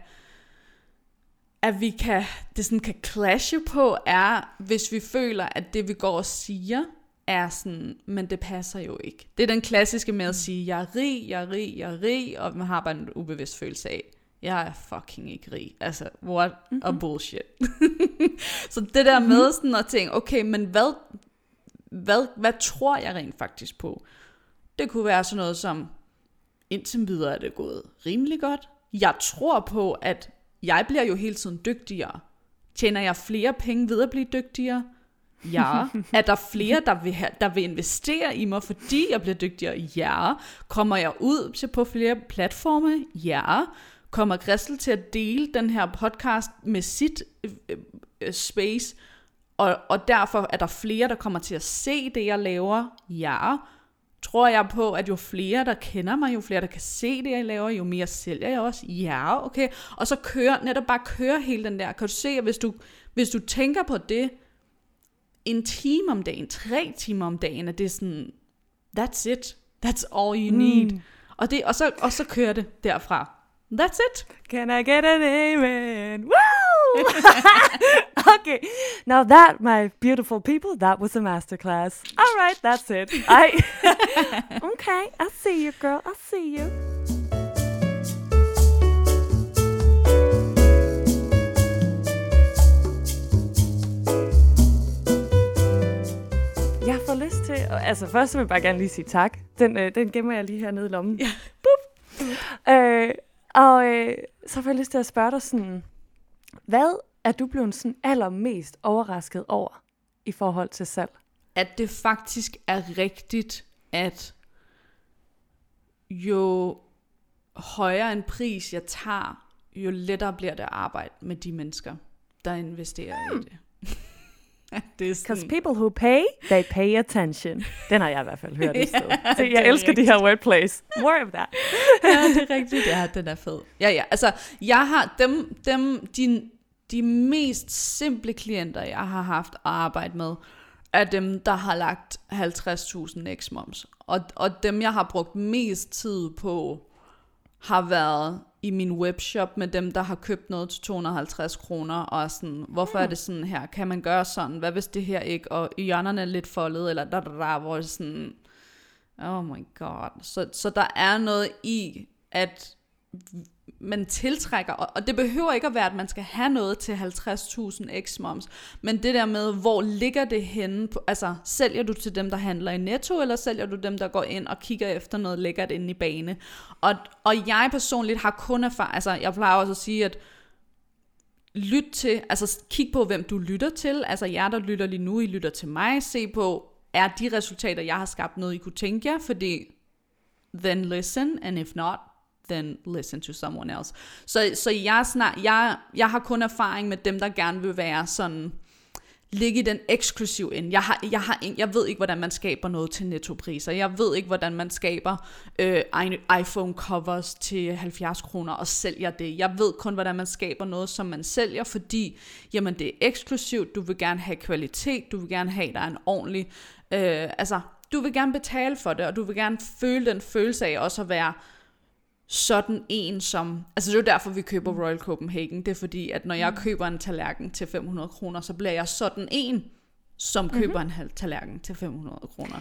at vi kan, det sådan kan clashe på, er, hvis vi føler, at det vi går og siger, er sådan, men det passer jo ikke. Det er den klassiske med at sige, jeg er rig, jeg er rig, jeg er rig, og man har bare en ubevidst følelse af, jeg er fucking ikke rig. Altså, what mm-hmm. a bullshit. så det der med sådan at tænke, okay, men hvad, hvad, hvad tror jeg rent faktisk på? Det kunne være sådan noget som, indtil videre er det gået rimelig godt. Jeg tror på, at jeg bliver jo hele tiden dygtigere. Tjener jeg flere penge ved at blive dygtigere? Ja. Er der flere, der vil, have, der vil investere i mig, fordi jeg bliver dygtigere? Ja. Kommer jeg ud til på flere platforme? Ja. Kommer Christel til at dele den her podcast med sit øh, øh, space? Og, og derfor er der flere, der kommer til at se det, jeg laver? Ja. Tror jeg på, at jo flere, der kender mig, jo flere, der kan se det, jeg laver, jo mere sælger jeg også? Ja, okay. Og så kører, netop bare køre hele den der. Kan du se, at hvis du, hvis du tænker på det, en time om dagen, tre timer om dagen, at det er sådan, that's it. That's all you need. Mm. Og, det, og, så, og så kører det derfra. That's it. Can I get an amen? Woo! okay. Now that, my beautiful people, that was a masterclass. All right, that's it. I okay, I see you, girl. I see you. Jeg får lyst til, altså først vil jeg bare gerne lige sige tak. Den, øh, den gemmer jeg lige hernede i lommen. Ja. Bup. Øh, og øh, så får jeg lyst til at spørge dig sådan, hvad er du blevet sådan allermest overrasket over i forhold til salg? At det faktisk er rigtigt, at jo højere en pris jeg tager, jo lettere bliver det at arbejde med de mennesker, der investerer hmm. i det. Because people who pay, they pay attention. Den har jeg i hvert fald hørt et sted. Så jeg elsker rigtigt. de her wordplays. More of that. ja, det er rigtigt. Ja, den er fed. Ja, ja. Altså, jeg har dem, dem de, de mest simple klienter, jeg har haft at arbejde med, er dem, der har lagt 50.000 x-moms. Og, og dem, jeg har brugt mest tid på, har været i min webshop med dem, der har købt noget til 250 kroner, og sådan, hvorfor mm. er det sådan her? Kan man gøre sådan? Hvad hvis det her ikke? Og hjørnerne er lidt foldet, eller der, der, der, hvor det sådan, oh my god. Så, så der er noget i, at man tiltrækker, og det behøver ikke at være, at man skal have noget til 50.000 x-moms, men det der med, hvor ligger det henne, på, altså sælger du til dem, der handler i Netto, eller sælger du dem, der går ind og kigger efter noget lækkert inde i bane? Og, og jeg personligt har kun erfaring, altså jeg plejer også at sige, at lyt til, altså kig på, hvem du lytter til, altså jer, der lytter lige nu, I lytter til mig, se på, er de resultater, jeg har skabt noget, I kunne tænke jer, fordi then listen, and if not, then listen to someone else. Så, så jeg, snak, jeg, jeg har kun erfaring med dem, der gerne vil være sådan, ligge i den eksklusiv ind. Jeg, har, jeg, har, jeg ved ikke, hvordan man skaber noget til nettopriser. Jeg ved ikke, hvordan man skaber øh, iPhone covers til 70 kroner og sælger det. Jeg ved kun, hvordan man skaber noget, som man sælger, fordi jamen, det er eksklusivt. Du vil gerne have kvalitet. Du vil gerne have, der er en ordentlig... Øh, altså, du vil gerne betale for det, og du vil gerne føle den følelse af også at være sådan en som... Altså det er jo derfor, vi køber. Royal Copenhagen. Det er fordi, at når jeg mm. køber en tallerken til 500 kroner, så bliver jeg sådan en, som mhm. køber mm-hmm. en tallerken til 500 kroner.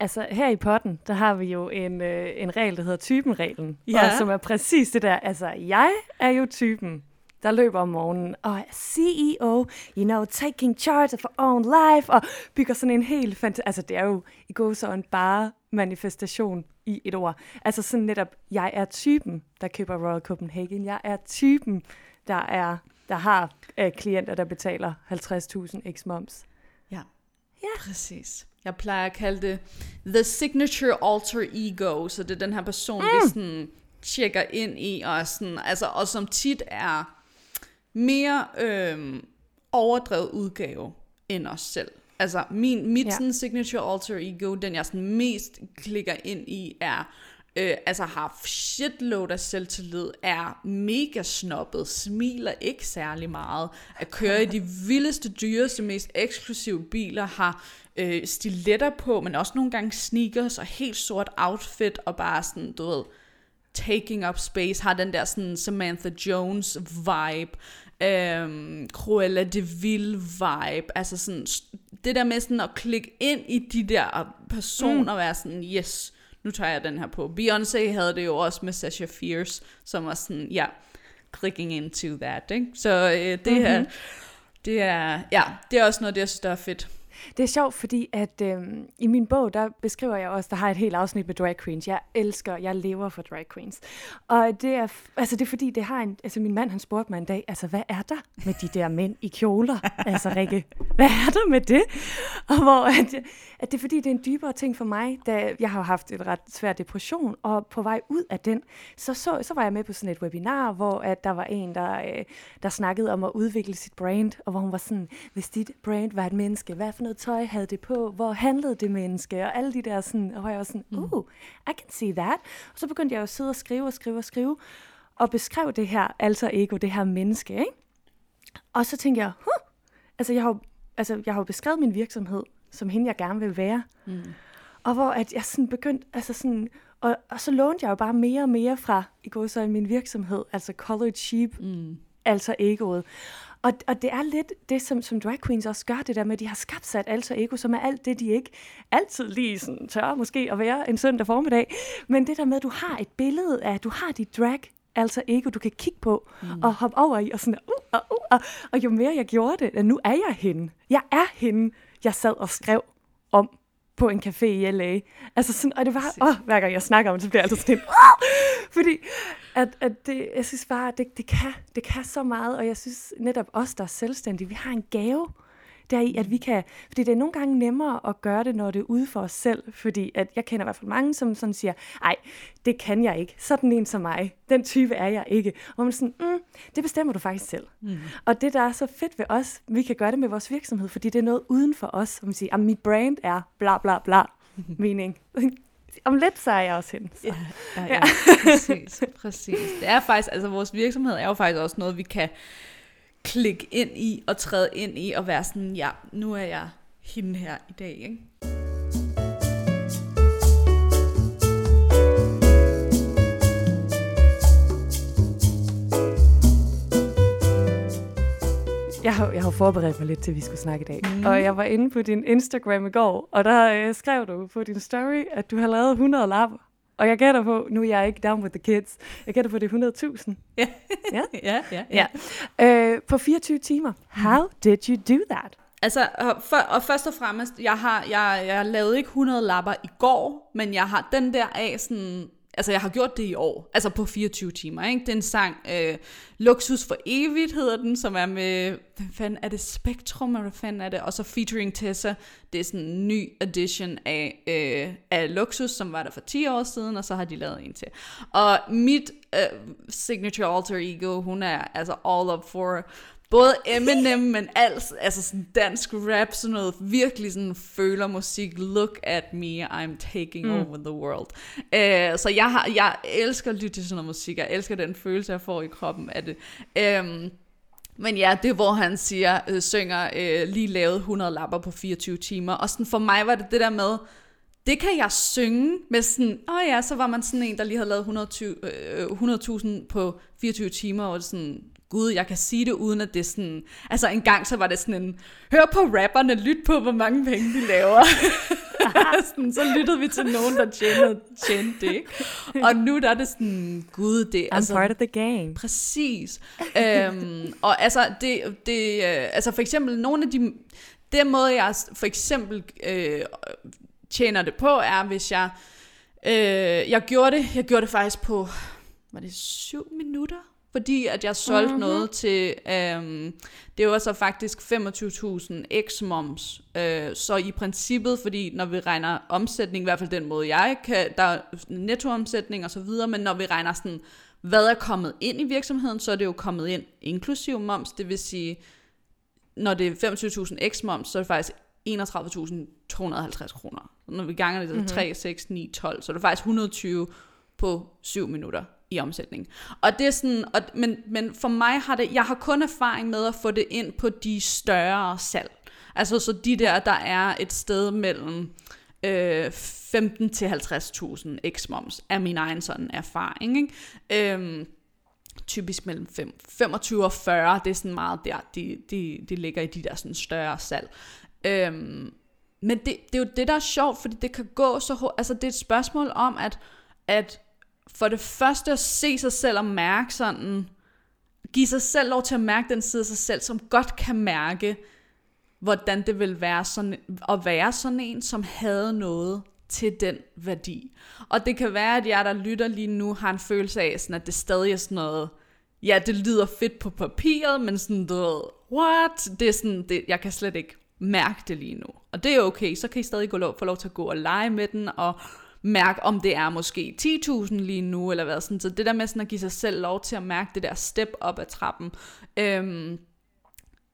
Altså her i potten, der har vi jo en, øh, en regel, der hedder typenreglen. Ja. Og som er præcis det der. Altså jeg er jo typen, der løber om morgenen og er CEO, you know, taking charge of our own life, og bygger sådan en helt fantastisk... Altså det er jo i går så en bare manifestation i et ord. Altså sådan netop, jeg er typen, der køber Royal Copenhagen. Jeg er typen, der er der har øh, klienter, der betaler 50.000 x-moms. Ja, ja, præcis. Jeg plejer at kalde det the signature alter ego, så det er den her person, mm. vi sådan tjekker ind i, og, sådan, altså, og som tit er mere øh, overdrevet udgave end os selv. Altså, min, mit ja. sådan, signature alter ego, den jeg sådan mest klikker ind i, er, øh, altså har shitload af selvtillid, er mega snobbet, smiler ikke særlig meget, at køre i de vildeste, dyreste, mest eksklusive biler, har øh, stiletter på, men også nogle gange sneakers og helt sort outfit, og bare sådan, du ved, taking up space, har den der sådan Samantha Jones vibe, øhm, Cruella de Vil vibe, altså sådan det der med sådan at klikke ind i de der personer, mm. og være sådan, yes, nu tager jeg den her på. Beyoncé havde det jo også med Sasha Fierce, som var sådan, ja, clicking into that, ikke? Så øh, det mm-hmm. her, det er, ja, det er også noget, det jeg synes, der er fedt. Det er sjovt, fordi at øh, i min bog, der beskriver jeg også, der har et helt afsnit med drag queens. Jeg elsker, jeg lever for drag queens. Og det er, altså det er fordi, det har en, altså min mand, han spurgte mig en dag, altså hvad er der med de der mænd i kjoler? altså Rikke, hvad er der med det? Og hvor at, at det er fordi, det er en dybere ting for mig, da jeg har haft et ret svær depression, og på vej ud af den, så, så, så var jeg med på sådan et webinar, hvor at der var en, der, øh, der snakkede om at udvikle sit brand, og hvor hun var sådan, hvis dit brand var et menneske, hvad for noget tøj havde det på, hvor handlede det menneske, og alle de der sådan, og jeg var sådan, uh, I can see that. Og så begyndte jeg at sidde og skrive og skrive og skrive, og beskrev det her alter ego, det her menneske, ikke? Og så tænkte jeg, huh, altså jeg har, altså jeg har beskrevet min virksomhed, som hende jeg gerne vil være. Mm. Og hvor at jeg sådan begyndte, altså sådan, og, og så lånte jeg jo bare mere og mere fra, i går så i min virksomhed, altså College Sheep, mm. altså egoet. Og, og det er lidt det, som, som drag queens også gør, det der med, at de har skabt sig et alter ego, som er alt det, de ikke altid lige sådan tør måske at være en søndag formiddag. Men det der med, at du har et billede af, at du har dit drag altså ego, du kan kigge på mm. og hoppe over i, og sådan, uh, uh, uh, uh, og jo mere jeg gjorde det, at nu er jeg hende. Jeg er hende, jeg sad og skrev om på en café i LA. Altså sådan, og det var, åh, hver gang jeg snakker om det, så bliver jeg altid sådan, fordi at, at det, jeg synes bare, det, det, kan, det kan så meget, og jeg synes netop os, der er selvstændige, vi har en gave der i, at vi kan, fordi det er nogle gange nemmere at gøre det, når det er ude for os selv, fordi at jeg kender i hvert fald mange, som sådan siger, nej, det kan jeg ikke, sådan en som mig, den type er jeg ikke, og man sådan, mm, det bestemmer du faktisk selv. Mm. Og det, der er så fedt ved os, vi kan gøre det med vores virksomhed, fordi det er noget uden for os, som siger, at mit brand er bla bla bla, mening. om lidt så er jeg også hen. Så. Ja, ja, ja, præcis, præcis. Det er faktisk, altså vores virksomhed er jo faktisk også noget, vi kan klikke ind i og træde ind i og være sådan, ja, nu er jeg hende her i dag, ikke? Jeg har, jeg har forberedt mig lidt til, at vi skulle snakke i dag. Mm. Og jeg var inde på din Instagram i går, og der øh, skrev du på din story, at du har lavet 100 lapper. Og jeg gætter på, nu er jeg ikke down with the kids, jeg gætter på, det er 100.000. Ja. ja, ja, ja. ja. Øh, på 24 timer. How did you do that? Altså, for, og først og fremmest, jeg har, jeg, jeg lavede ikke 100 lapper i går, men jeg har den der af sådan Altså, jeg har gjort det i år. Altså på 24 timer, ikke? Den sang, øh, Luksus for evigt hedder den, som er med, hvad fanden er det, Spektrum, eller hvad fanden er det? Og så featuring Tessa. Det er sådan en ny edition af, øh, af Luksus, som var der for 10 år siden, og så har de lavet en til. Og mit øh, signature alter ego, hun er altså all up for både Eminem, men alt, altså sådan dansk rap, sådan noget virkelig sådan føler musik. Look at me, I'm taking mm. over the world. Uh, så jeg, har, jeg elsker at lytte til sådan noget musik. Jeg elsker den følelse, jeg får i kroppen af det. Um, men ja, det er hvor han siger, øh, synger øh, lige lavet 100 lapper på 24 timer. Og sådan for mig var det det der med, det kan jeg synge med sådan, åh oh ja, så var man sådan en, der lige havde lavet 100.000 øh, 100 på 24 timer, og sådan, gud, jeg kan sige det uden at det er sådan, altså en gang så var det sådan en, hør på rapperne, lyt på, hvor mange penge de laver. sådan, så lyttede vi til nogen, der tjente, tjente det, ikke? Og nu der er det sådan, gud, det er altså... part of the game. Præcis. øhm, og altså, det, det, øh, altså for eksempel, nogle af de, det måde, jeg for eksempel øh, tjener det på, er, hvis jeg, øh, jeg gjorde det, jeg gjorde det faktisk på, var det syv minutter? Fordi at jeg solgte mm-hmm. noget til, øhm, det var så faktisk 25.000 x-moms. Øh, så i princippet, fordi når vi regner omsætning, i hvert fald den måde jeg kan, der er nettoomsætning og så videre, men når vi regner sådan, hvad er kommet ind i virksomheden, så er det jo kommet ind inklusiv moms, det vil sige, når det er 25.000 x-moms, så er det faktisk 31.250 kroner. Når vi ganger det til mm-hmm. 3, 6, 9, 12, så er det faktisk 120 på 7 minutter i omsætning. Og det er sådan, og, men, men for mig har det, jeg har kun erfaring med at få det ind på de større salg. Altså så de der, der er et sted mellem øh, 15 til 50.000 x-moms, er min egen sådan erfaring. Ikke? Øhm, typisk mellem 5, 25 og 40, det er sådan meget der, de, de, de ligger i de der sådan større salg. Øhm, men det, det er jo det, der er sjovt, fordi det kan gå så hurtigt. Altså, det er et spørgsmål om, at, at for det første at se sig selv og mærke sådan, give sig selv lov til at mærke den side af sig selv, som godt kan mærke, hvordan det vil være sådan, at være sådan en, som havde noget til den værdi. Og det kan være, at jeg, der lytter lige nu, har en følelse af, sådan, at det stadig er sådan noget, ja, det lyder fedt på papiret, men sådan, du ved, what? Det er sådan, det, jeg kan slet ikke mærke det lige nu. Og det er okay, så kan I stadig gå lov, få lov til at gå og lege med den, og mærke, om det er måske 10.000 lige nu, eller hvad sådan. Så det der med sådan at give sig selv lov til at mærke det der step op ad trappen. Øhm,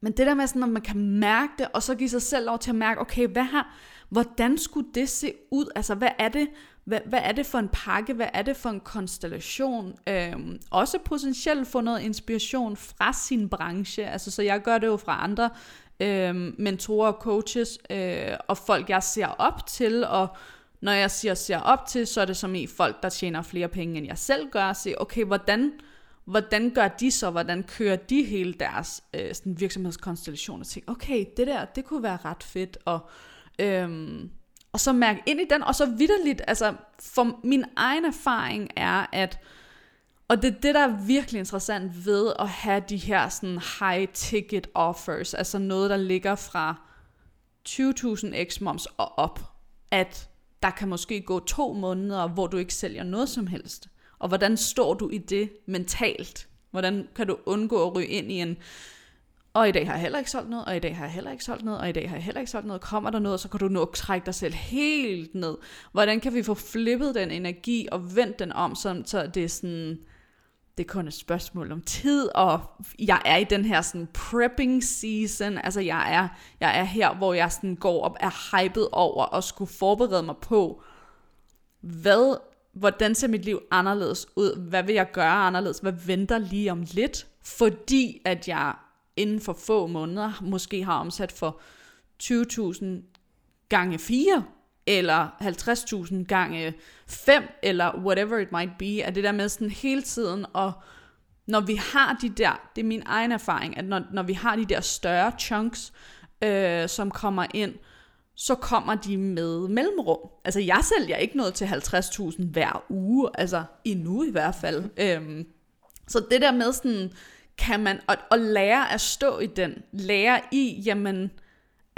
men det der med sådan, at man kan mærke det, og så give sig selv lov til at mærke, okay, hvad har, hvordan skulle det se ud? Altså, hvad er det, hvad, hvad er det for en pakke? Hvad er det for en konstellation? Øhm, også potentielt få noget inspiration fra sin branche. Altså, så jeg gør det jo fra andre øhm, mentorer og coaches, øh, og folk, jeg ser op til, og når jeg siger ser op til, så er det som i folk, der tjener flere penge, end jeg selv gør, se, okay, hvordan, hvordan gør de så, hvordan kører de hele deres øh, sådan virksomhedskonstellation, og tænke, okay, det der, det kunne være ret fedt, og, øhm, og så mærke ind i den, og så vidderligt, altså, for min egen erfaring er, at, og det er det, der er virkelig interessant ved at have de her sådan high ticket offers, altså noget, der ligger fra 20.000 x-moms og op, at der kan måske gå to måneder, hvor du ikke sælger noget som helst. Og hvordan står du i det mentalt? Hvordan kan du undgå at ryge ind i en, og i dag har jeg heller ikke solgt noget, og i dag har jeg heller ikke solgt noget, og i dag har jeg heller ikke solgt noget. Kommer der noget, så kan du nå trække dig selv helt ned. Hvordan kan vi få flippet den energi og vendt den om, så det er sådan, det er kun et spørgsmål om tid, og jeg er i den her sådan prepping season, altså jeg er, jeg er her, hvor jeg sådan går op er hyped over at skulle forberede mig på, hvad, hvordan ser mit liv anderledes ud, hvad vil jeg gøre anderledes, hvad venter lige om lidt, fordi at jeg inden for få måneder måske har omsat for 20.000 gange 4, eller 50.000 gange 5, eller whatever it might be, at det der med sådan hele tiden, og når vi har de der, det er min egen erfaring, at når, når vi har de der større chunks, øh, som kommer ind, så kommer de med mellemrum. Altså jeg sælger ikke noget til 50.000 hver uge, altså endnu i hvert fald. Øhm, så det der med sådan, kan man, og, og lære at stå i den, lære i, jamen,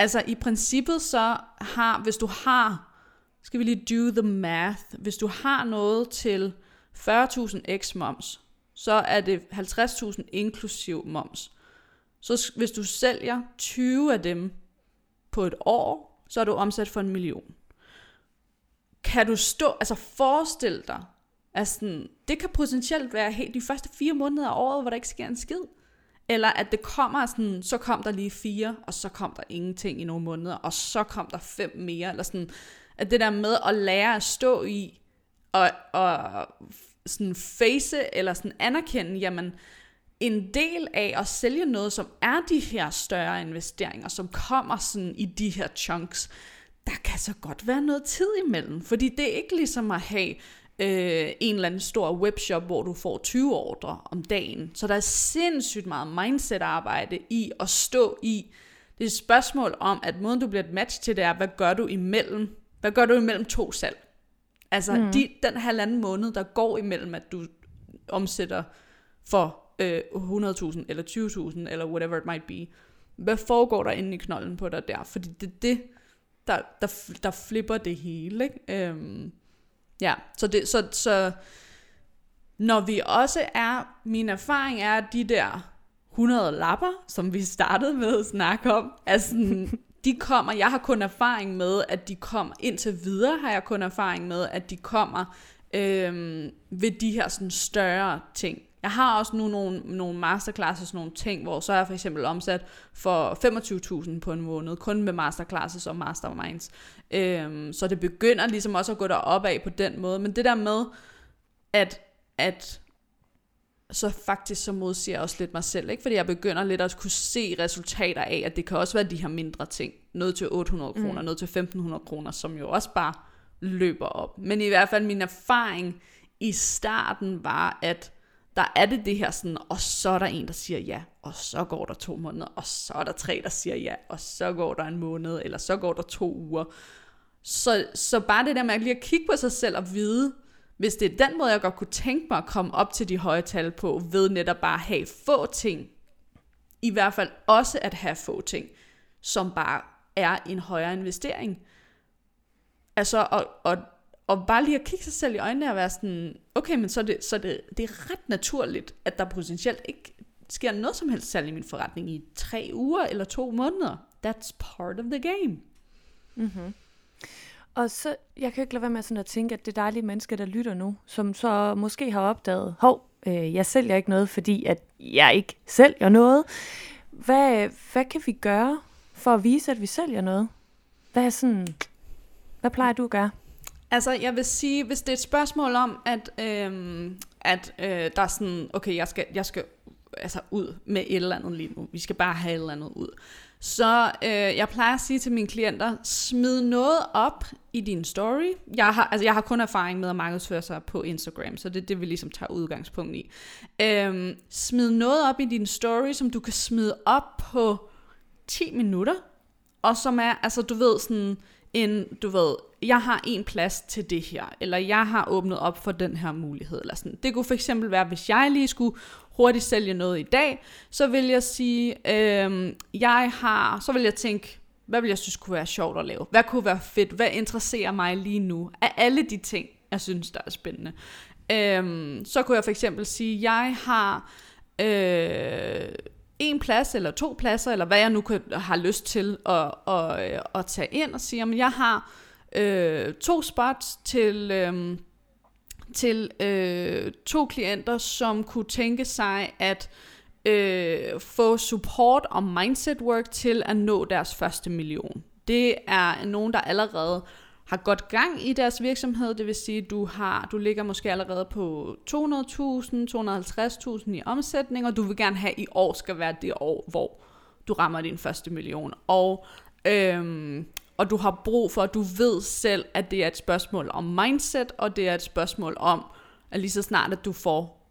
Altså i princippet så har, hvis du har, skal vi lige do the math, hvis du har noget til 40.000 x moms, så er det 50.000 inklusiv moms. Så hvis du sælger 20 af dem på et år, så er du omsat for en million. Kan du stå, altså forestil dig, at sådan, det kan potentielt være helt de første fire måneder af året, hvor der ikke sker en skid. Eller at det kommer sådan, så kom der lige fire, og så kom der ingenting i nogle måneder, og så kom der fem mere, eller sådan, at det der med at lære at stå i, og, og sådan face, eller sådan anerkende, jamen, en del af at sælge noget, som er de her større investeringer, som kommer sådan i de her chunks, der kan så godt være noget tid imellem, fordi det er ikke ligesom at have øh, en eller anden stor webshop, hvor du får 20 ordre om dagen. Så der er sindssygt meget mindset-arbejde i at stå i. Det er et spørgsmål om, at måden du bliver et match til, det er, hvad gør du imellem, hvad gør du imellem to salg? Altså mm. de, den halvanden måned, der går imellem, at du omsætter for øh, 100.000 eller 20.000 eller whatever it might be. Hvad foregår der inde i knolden på dig der? Fordi det er det, der, der, der flipper det hele. Ikke? Øhm, Ja, så, det, så, så når vi også er, min erfaring er, at de der 100 lapper, som vi startede med at snakke om, altså, de kommer, jeg har kun erfaring med, at de kommer, indtil videre har jeg kun erfaring med, at de kommer øhm, ved de her sådan større ting. Jeg har også nu nogle, nogle masterclasses, nogle ting, hvor så er jeg for eksempel omsat for 25.000 på en måned, kun med masterclasses og masterminds. Øhm, så det begynder ligesom også at gå derop af på den måde. Men det der med, at, at så faktisk så modsiger jeg også lidt mig selv, ikke? fordi jeg begynder lidt at kunne se resultater af, at det kan også være de her mindre ting. Noget til 800 kroner, mm. noget til 1500 kroner, som jo også bare løber op. Men i hvert fald min erfaring i starten var, at der er det det her sådan, og så er der en, der siger ja, og så går der to måneder, og så er der tre, der siger ja, og så går der en måned, eller så går der to uger. Så, så bare det der med at lige at kigge på sig selv og vide, hvis det er den måde, jeg godt kunne tænke mig at komme op til de høje tal på, ved netop bare at have få ting, i hvert fald også at have få ting, som bare er en højere investering. Altså, og, og, og bare lige at kigge sig selv i øjnene og være sådan, okay, men så er det, så er det, det er ret naturligt, at der potentielt ikke sker noget som helst salg i min forretning i tre uger eller to måneder. That's part of the game. Mm-hmm. Og så, jeg kan ikke lade være med sådan at tænke, at det er dejlige mennesker, der lytter nu, som så måske har opdaget, hov, øh, jeg sælger ikke noget, fordi at jeg ikke sælger noget. Hvad, hvad kan vi gøre for at vise, at vi sælger noget? Hvad er sådan, hvad plejer du at gøre? Altså, jeg vil sige, hvis det er et spørgsmål om, at, øhm, at øh, der er sådan, okay, jeg skal, jeg skal altså ud med et eller andet lige nu. Vi skal bare have et eller andet ud. Så øh, jeg plejer at sige til mine klienter, smid noget op i din story. Jeg har, altså, jeg har kun erfaring med at markedsføre sig på Instagram, så det er det, vi ligesom tager udgangspunkt i. Øhm, smid noget op i din story, som du kan smide op på 10 minutter, og som er, altså du ved sådan, end, du ved, jeg har en plads til det her, eller jeg har åbnet op for den her mulighed, eller sådan. Det kunne for eksempel være, hvis jeg lige skulle hurtigt sælge noget i dag, så vil jeg sige, øh, jeg har, så vil jeg tænke, hvad vil jeg synes kunne være sjovt at lave? Hvad kunne være fedt? Hvad interesserer mig lige nu? Af alle de ting, jeg synes, der er spændende. Øh, så kunne jeg for eksempel sige, jeg har øh, en plads eller to pladser, eller hvad jeg nu kan, har lyst til at, at, at, at tage ind og sige, at jeg har øh, to spots til... Øh, til øh, to klienter, som kunne tænke sig at øh, få support og mindset work til at nå deres første million. Det er nogen, der allerede har godt gang i deres virksomhed, det vil sige, du har du ligger måske allerede på 200.000, 250.000 i omsætning, og du vil gerne have, at i år skal være det år, hvor du rammer din første million. Og øhm, og du har brug for, at du ved selv, at det er et spørgsmål om mindset, og det er et spørgsmål om, at lige så snart, at du får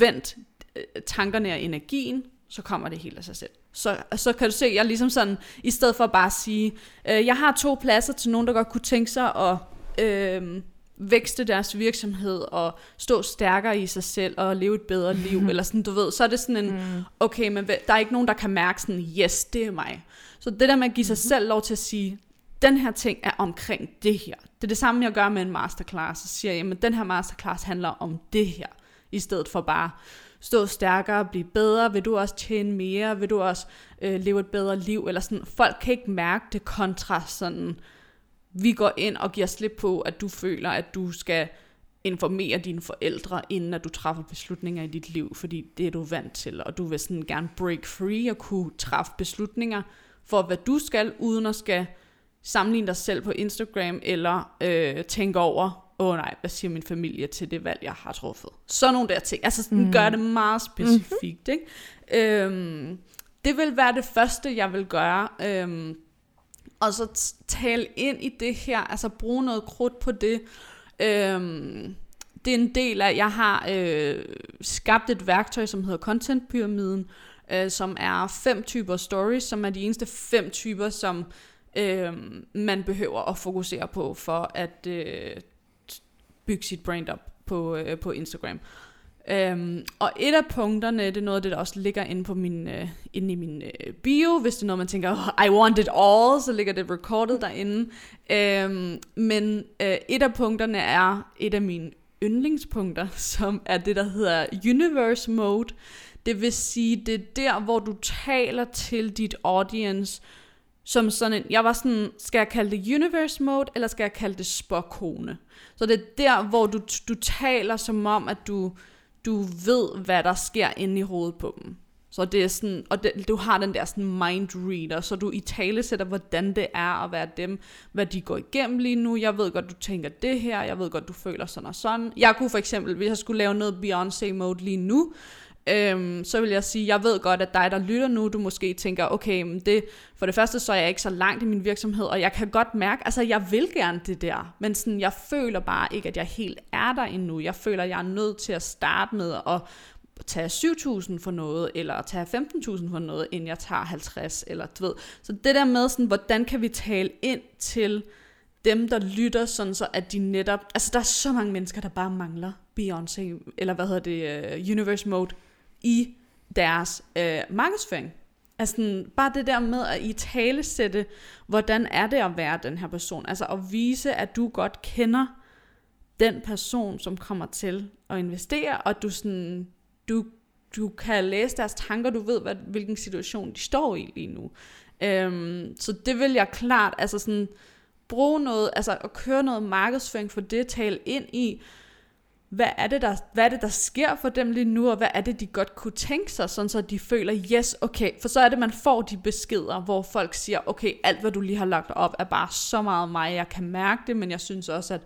vendt øh, tankerne og energien, så kommer det helt af sig selv. Så, så kan du se, jeg ligesom sådan, i stedet for bare at sige, øh, jeg har to pladser til nogen, der godt kunne tænke sig at øh, vækste deres virksomhed og stå stærkere i sig selv og leve et bedre liv, eller sådan, du ved, så er det sådan en, mm. okay, men der er ikke nogen, der kan mærke sådan, yes, det er mig. Så det der med at give sig mm-hmm. selv lov til at sige, den her ting er omkring det her. Det er det samme, jeg gør med en masterclass. Så siger at den her masterclass handler om det her, i stedet for bare stå stærkere, blive bedre, vil du også tjene mere, vil du også øh, leve et bedre liv, eller sådan. Folk kan ikke mærke det kontra sådan, vi går ind og giver slip på, at du føler, at du skal informere dine forældre, inden at du træffer beslutninger i dit liv, fordi det er du vant til, og du vil sådan gerne break free og kunne træffe beslutninger for, hvad du skal, uden at skal sammenligne dig selv på Instagram, eller øh, tænke over, åh oh, nej, hvad siger min familie til det valg, jeg har truffet. Sådan nogle der ting. Altså sådan mm. gør det meget specifikt. Mm-hmm. Ikke? Øhm, det vil være det første, jeg vil gøre. Øhm, og så tale ind i det her, altså bruge noget krudt på det. Øhm, det er en del af, jeg har øh, skabt et værktøj, som hedder Content Pyramiden, øh, som er fem typer stories, som er de eneste fem typer, som øh, man behøver at fokusere på for at øh, bygge sit brand op på, øh, på Instagram. Um, og et af punkterne, det er noget af det, der også ligger inde, på min, uh, inde i min uh, bio, hvis det er noget, man tænker, oh, I want it all, så ligger det recorded derinde. Um, men uh, et af punkterne er et af mine yndlingspunkter, som er det, der hedder Universe Mode. Det vil sige, det er der, hvor du taler til dit audience, som sådan en, jeg var sådan, skal jeg kalde det universe mode, eller skal jeg kalde det spokone? Så det er der, hvor du, du taler som om, at du, du ved, hvad der sker inde i hovedet på dem. Så det er sådan, og det, du har den der sådan mind reader, så du i tale sætter, hvordan det er at være dem, hvad de går igennem lige nu. Jeg ved godt, du tænker det her, jeg ved godt, du føler sådan og sådan. Jeg kunne for eksempel, hvis jeg skulle lave noget Beyoncé mode lige nu, øhm, så vil jeg sige, jeg ved godt, at dig, der lytter nu, du måske tænker, okay, men det, for det første, så er jeg ikke så langt i min virksomhed, og jeg kan godt mærke, altså jeg vil gerne det der, men sådan, jeg føler bare ikke, at jeg helt er der endnu. Jeg føler, at jeg er nødt til at starte med at tage 7.000 for noget, eller tage 15.000 for noget, inden jeg tager 50, eller du ved. Så det der med, sådan, hvordan kan vi tale ind til dem, der lytter, sådan så at de netop... Altså, der er så mange mennesker, der bare mangler Beyoncé, eller hvad hedder det, uh, Universe Mode, i deres øh, markedsføring. Altså bare det der med at i tale sætte, hvordan er det at være den her person. Altså at vise, at du godt kender den person, som kommer til at investere, og du sådan, du, du kan læse deres tanker, du ved, hvad, hvilken situation de står i lige nu. Øhm, så det vil jeg klart, altså sådan, bruge noget, altså at køre noget markedsføring for det, tale ind i, hvad er, det, der, hvad er det, der sker for dem lige nu, og hvad er det, de godt kunne tænke sig, sådan så de føler, yes, okay, for så er det, man får de beskeder, hvor folk siger, okay, alt hvad du lige har lagt op, er bare så meget mig, jeg kan mærke det, men jeg synes også, at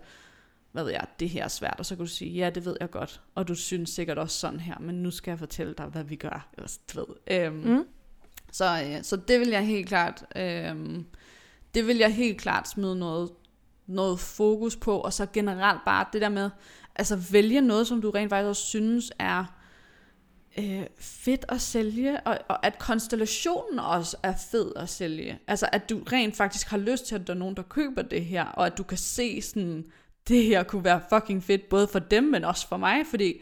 hvad ved jeg, det her er svært, og så kan du sige, ja, det ved jeg godt, og du synes sikkert også sådan her, men nu skal jeg fortælle dig, hvad vi gør, eller du ved. Øhm, mm. så, øh, så det vil jeg helt klart, øhm, det vil jeg helt klart smide noget, noget fokus på, og så generelt bare det der med, altså vælge noget, som du rent faktisk også synes er øh, fedt at sælge, og, og at konstellationen også er fed at sælge. Altså at du rent faktisk har lyst til, at der er nogen, der køber det her, og at du kan se sådan, det her kunne være fucking fedt, både for dem, men også for mig, fordi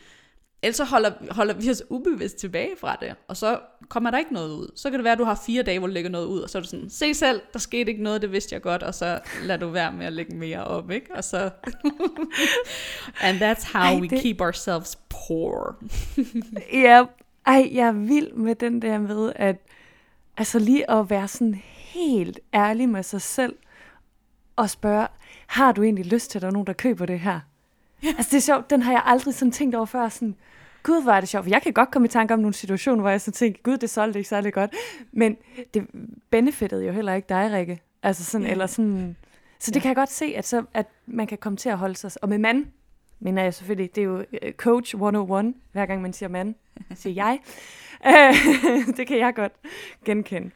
ellers så holder, holder vi os ubevidst tilbage fra det, og så kommer der ikke noget ud. Så kan det være, at du har fire dage, hvor du lægger noget ud, og så er du sådan, se selv, der skete ikke noget, det vidste jeg godt, og så lader du være med at lægge mere op, ikke? Og så... And that's how ej, we det... keep ourselves poor. ja, ej, jeg er vild med den der med, at altså lige at være sådan helt ærlig med sig selv, og spørge, har du egentlig lyst til, at der er nogen, der køber det her? Altså det er sjovt, den har jeg aldrig sådan tænkt over før, sådan, gud, hvor er det sjovt. For jeg kan godt komme i tanke om nogle situationer, hvor jeg så tænker, gud, det solgte ikke særlig godt. Men det benefittede jo heller ikke dig, Rikke. Altså sådan, ja. eller sådan, så det ja. kan jeg godt se, at, så, at man kan komme til at holde sig. Og med mand, mener jeg selvfølgelig, det er jo øh, coach 101, hver gang man siger mand, siger jeg. det kan jeg godt genkende.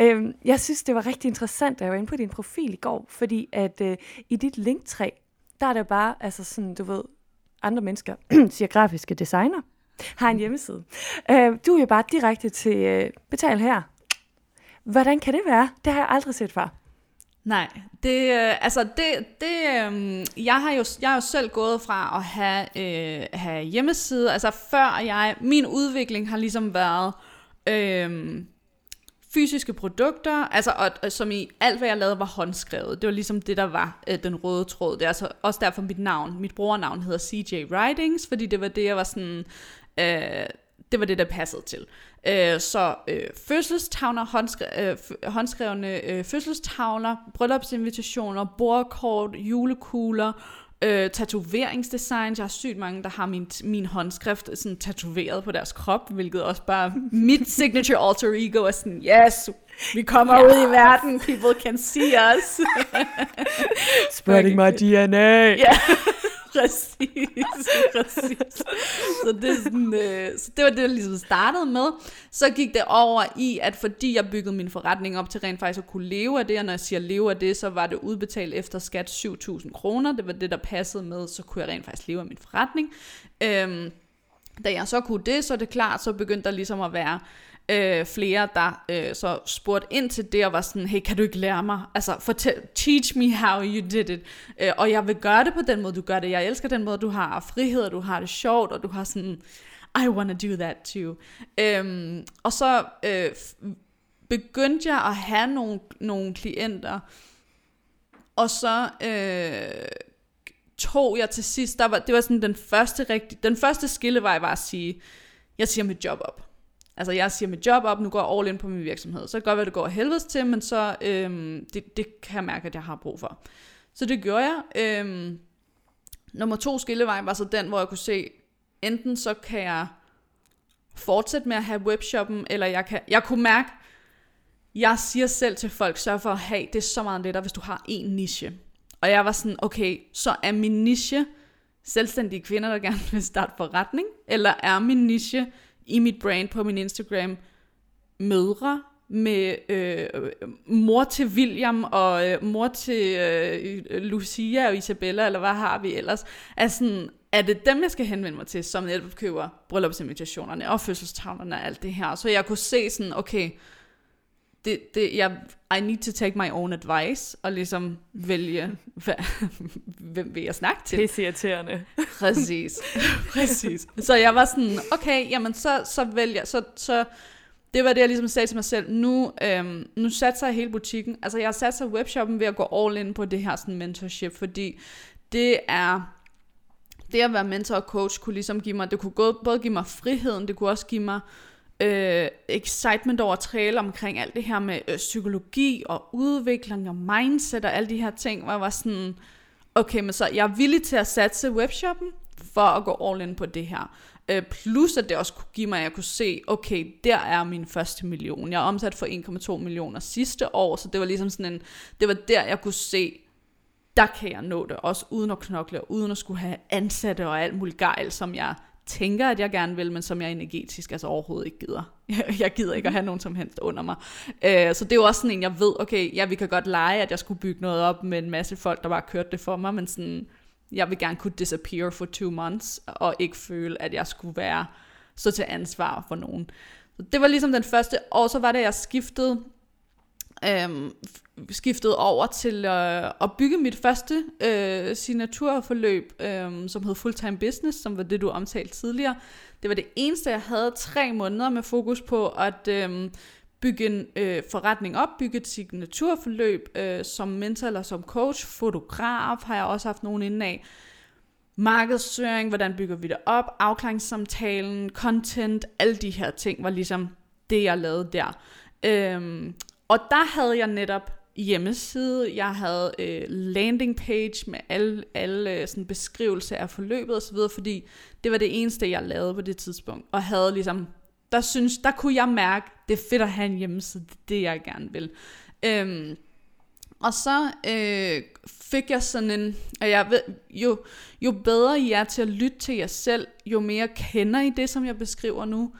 Øhm, jeg synes, det var rigtig interessant, da jeg var inde på din profil i går, fordi at øh, i dit linktræ, der er det bare, altså sådan, du ved, andre mennesker siger grafiske designer, har en hjemmeside. Øh, du er jo bare direkte til øh, betal her. Hvordan kan det være? Det har jeg aldrig set før. Nej, det, øh, altså det, det øh, jeg har jo, jeg har jo selv gået fra at have, øh, have hjemmeside, altså før jeg, min udvikling har ligesom været, øh, fysiske produkter, altså og, og, som i alt, hvad jeg lavede, var håndskrevet. Det var ligesom det, der var øh, den røde tråd. Det er altså også derfor mit navn, mit brugernavn hedder CJ Writings, fordi det var det, jeg var sådan, øh, det var det, der passede til. Øh, så øh, fødselstavner, håndskre, øh, håndskrevne øh, fødselstavler, bryllupsinvitationer, bordkort, julekugler, øh, tatoveringsdesign. Jeg har sygt mange, der har min, min håndskrift sådan tatoveret på deres krop, hvilket også bare mit signature alter ego er sådan, yes, vi kommer yeah. ud i verden, people can see us. Spreading my DNA. Ja. Yeah. præcis, præcis. Så det, er sådan, øh, så det var det, jeg ligesom startede med. Så gik det over i, at fordi jeg byggede min forretning op til rent faktisk at kunne leve af det, og når jeg siger leve af det, så var det udbetalt efter skat 7.000 kroner. Det var det, der passede med, så kunne jeg rent faktisk leve af min forretning. Øhm, da jeg så kunne det, så er det klart, så begyndte der ligesom at være øh, flere, der øh, så spurgte ind til det og var sådan, hey, kan du ikke lære mig? Altså, fortæl, teach me how you did it. Øh, og jeg vil gøre det på den måde, du gør det. Jeg elsker den måde, du har frihed, og du har det sjovt, og du har sådan, I wanna do that too. Øhm, og så øh, begyndte jeg at have nogle, nogle klienter, og så øh, tog jeg til sidst, der var, det var sådan den første, rigtig, den første skillevej var at sige, jeg siger mit job op. Altså jeg siger mit job op, nu går jeg all in på min virksomhed. Så kan det godt være, det går helvedes til, men så øhm, det, det kan jeg mærke, at jeg har brug for. Så det gjorde jeg. Øhm, nummer to skillevej var så den, hvor jeg kunne se, enten så kan jeg fortsætte med at have webshoppen, eller jeg, kan, jeg kunne mærke, jeg siger selv til folk, sørg for at have, det er så meget lettere, hvis du har en niche. Og jeg var sådan, okay, så er min niche selvstændige kvinder, der gerne vil starte forretning, eller er min niche i mit brand på min Instagram mødre med øh, mor til William og øh, mor til øh, Lucia og Isabella, eller hvad har vi ellers? Er, sådan, er det dem, jeg skal henvende mig til, som netop køber bryllupsinvitationerne og fødselstavlerne og alt det her? Så jeg kunne se sådan, okay, det, det, jeg, I need to take my own advice, og ligesom vælge, hvad, hvem vil jeg snakke til? Det er irriterende. Præcis, præcis. Så jeg var sådan, okay, jamen så, så vælger, så, så det var det, jeg ligesom sagde til mig selv. Nu, øhm, nu satser jeg hele butikken. Altså, jeg har sat sig webshoppen ved at gå all in på det her sådan mentorship, fordi det er... Det at være mentor og coach kunne ligesom give mig, det kunne både give mig friheden, det kunne også give mig øh, øh, excitement over at tale omkring alt det her med øh, psykologi og udvikling og mindset og alle de her ting, hvor jeg var sådan, okay, men så jeg er villig til at satse webshoppen for at gå all in på det her. Øh, plus at det også kunne give mig, at jeg kunne se, okay, der er min første million. Jeg er omsat for 1,2 millioner sidste år, så det var ligesom sådan en, det var der, jeg kunne se, der kan jeg nå det, også uden at knokle, og uden at skulle have ansatte og alt muligt gejl, som jeg tænker, at jeg gerne vil, men som jeg energetisk altså overhovedet ikke gider. Jeg gider ikke at have nogen som helst under mig. Øh, så det er jo også sådan en, jeg ved, okay, ja, vi kan godt lege, at jeg skulle bygge noget op med en masse folk, der bare kørte det for mig, men sådan, jeg vil gerne kunne disappear for two months, og ikke føle, at jeg skulle være så til ansvar for nogen. Så det var ligesom den første, og så var det, jeg skiftede, øhm, skiftet over til øh, at bygge mit første øh, signaturforløb, øh, som hed Fulltime Business, som var det, du omtalte tidligere. Det var det eneste, jeg havde tre måneder med fokus på at øh, bygge en øh, forretning op, bygge et signaturforløb øh, som mentor eller som coach, fotograf har jeg også haft nogen inden af, markedsføring, hvordan bygger vi det op, afklaringssamtalen, content, alle de her ting var ligesom det, jeg lavede der. Øhm, og der havde jeg netop hjemmeside, jeg havde øh, landing page med alle, alle øh, sådan beskrivelser af forløbet osv., fordi det var det eneste, jeg lavede på det tidspunkt, og havde ligesom der synes, der kunne jeg mærke, det er fedt at have en hjemmeside, det er det, jeg gerne vil. Øhm, og så øh, fik jeg sådan en, og jeg ved, jo, jo bedre I er til at lytte til jer selv, jo mere kender I det, som jeg beskriver nu,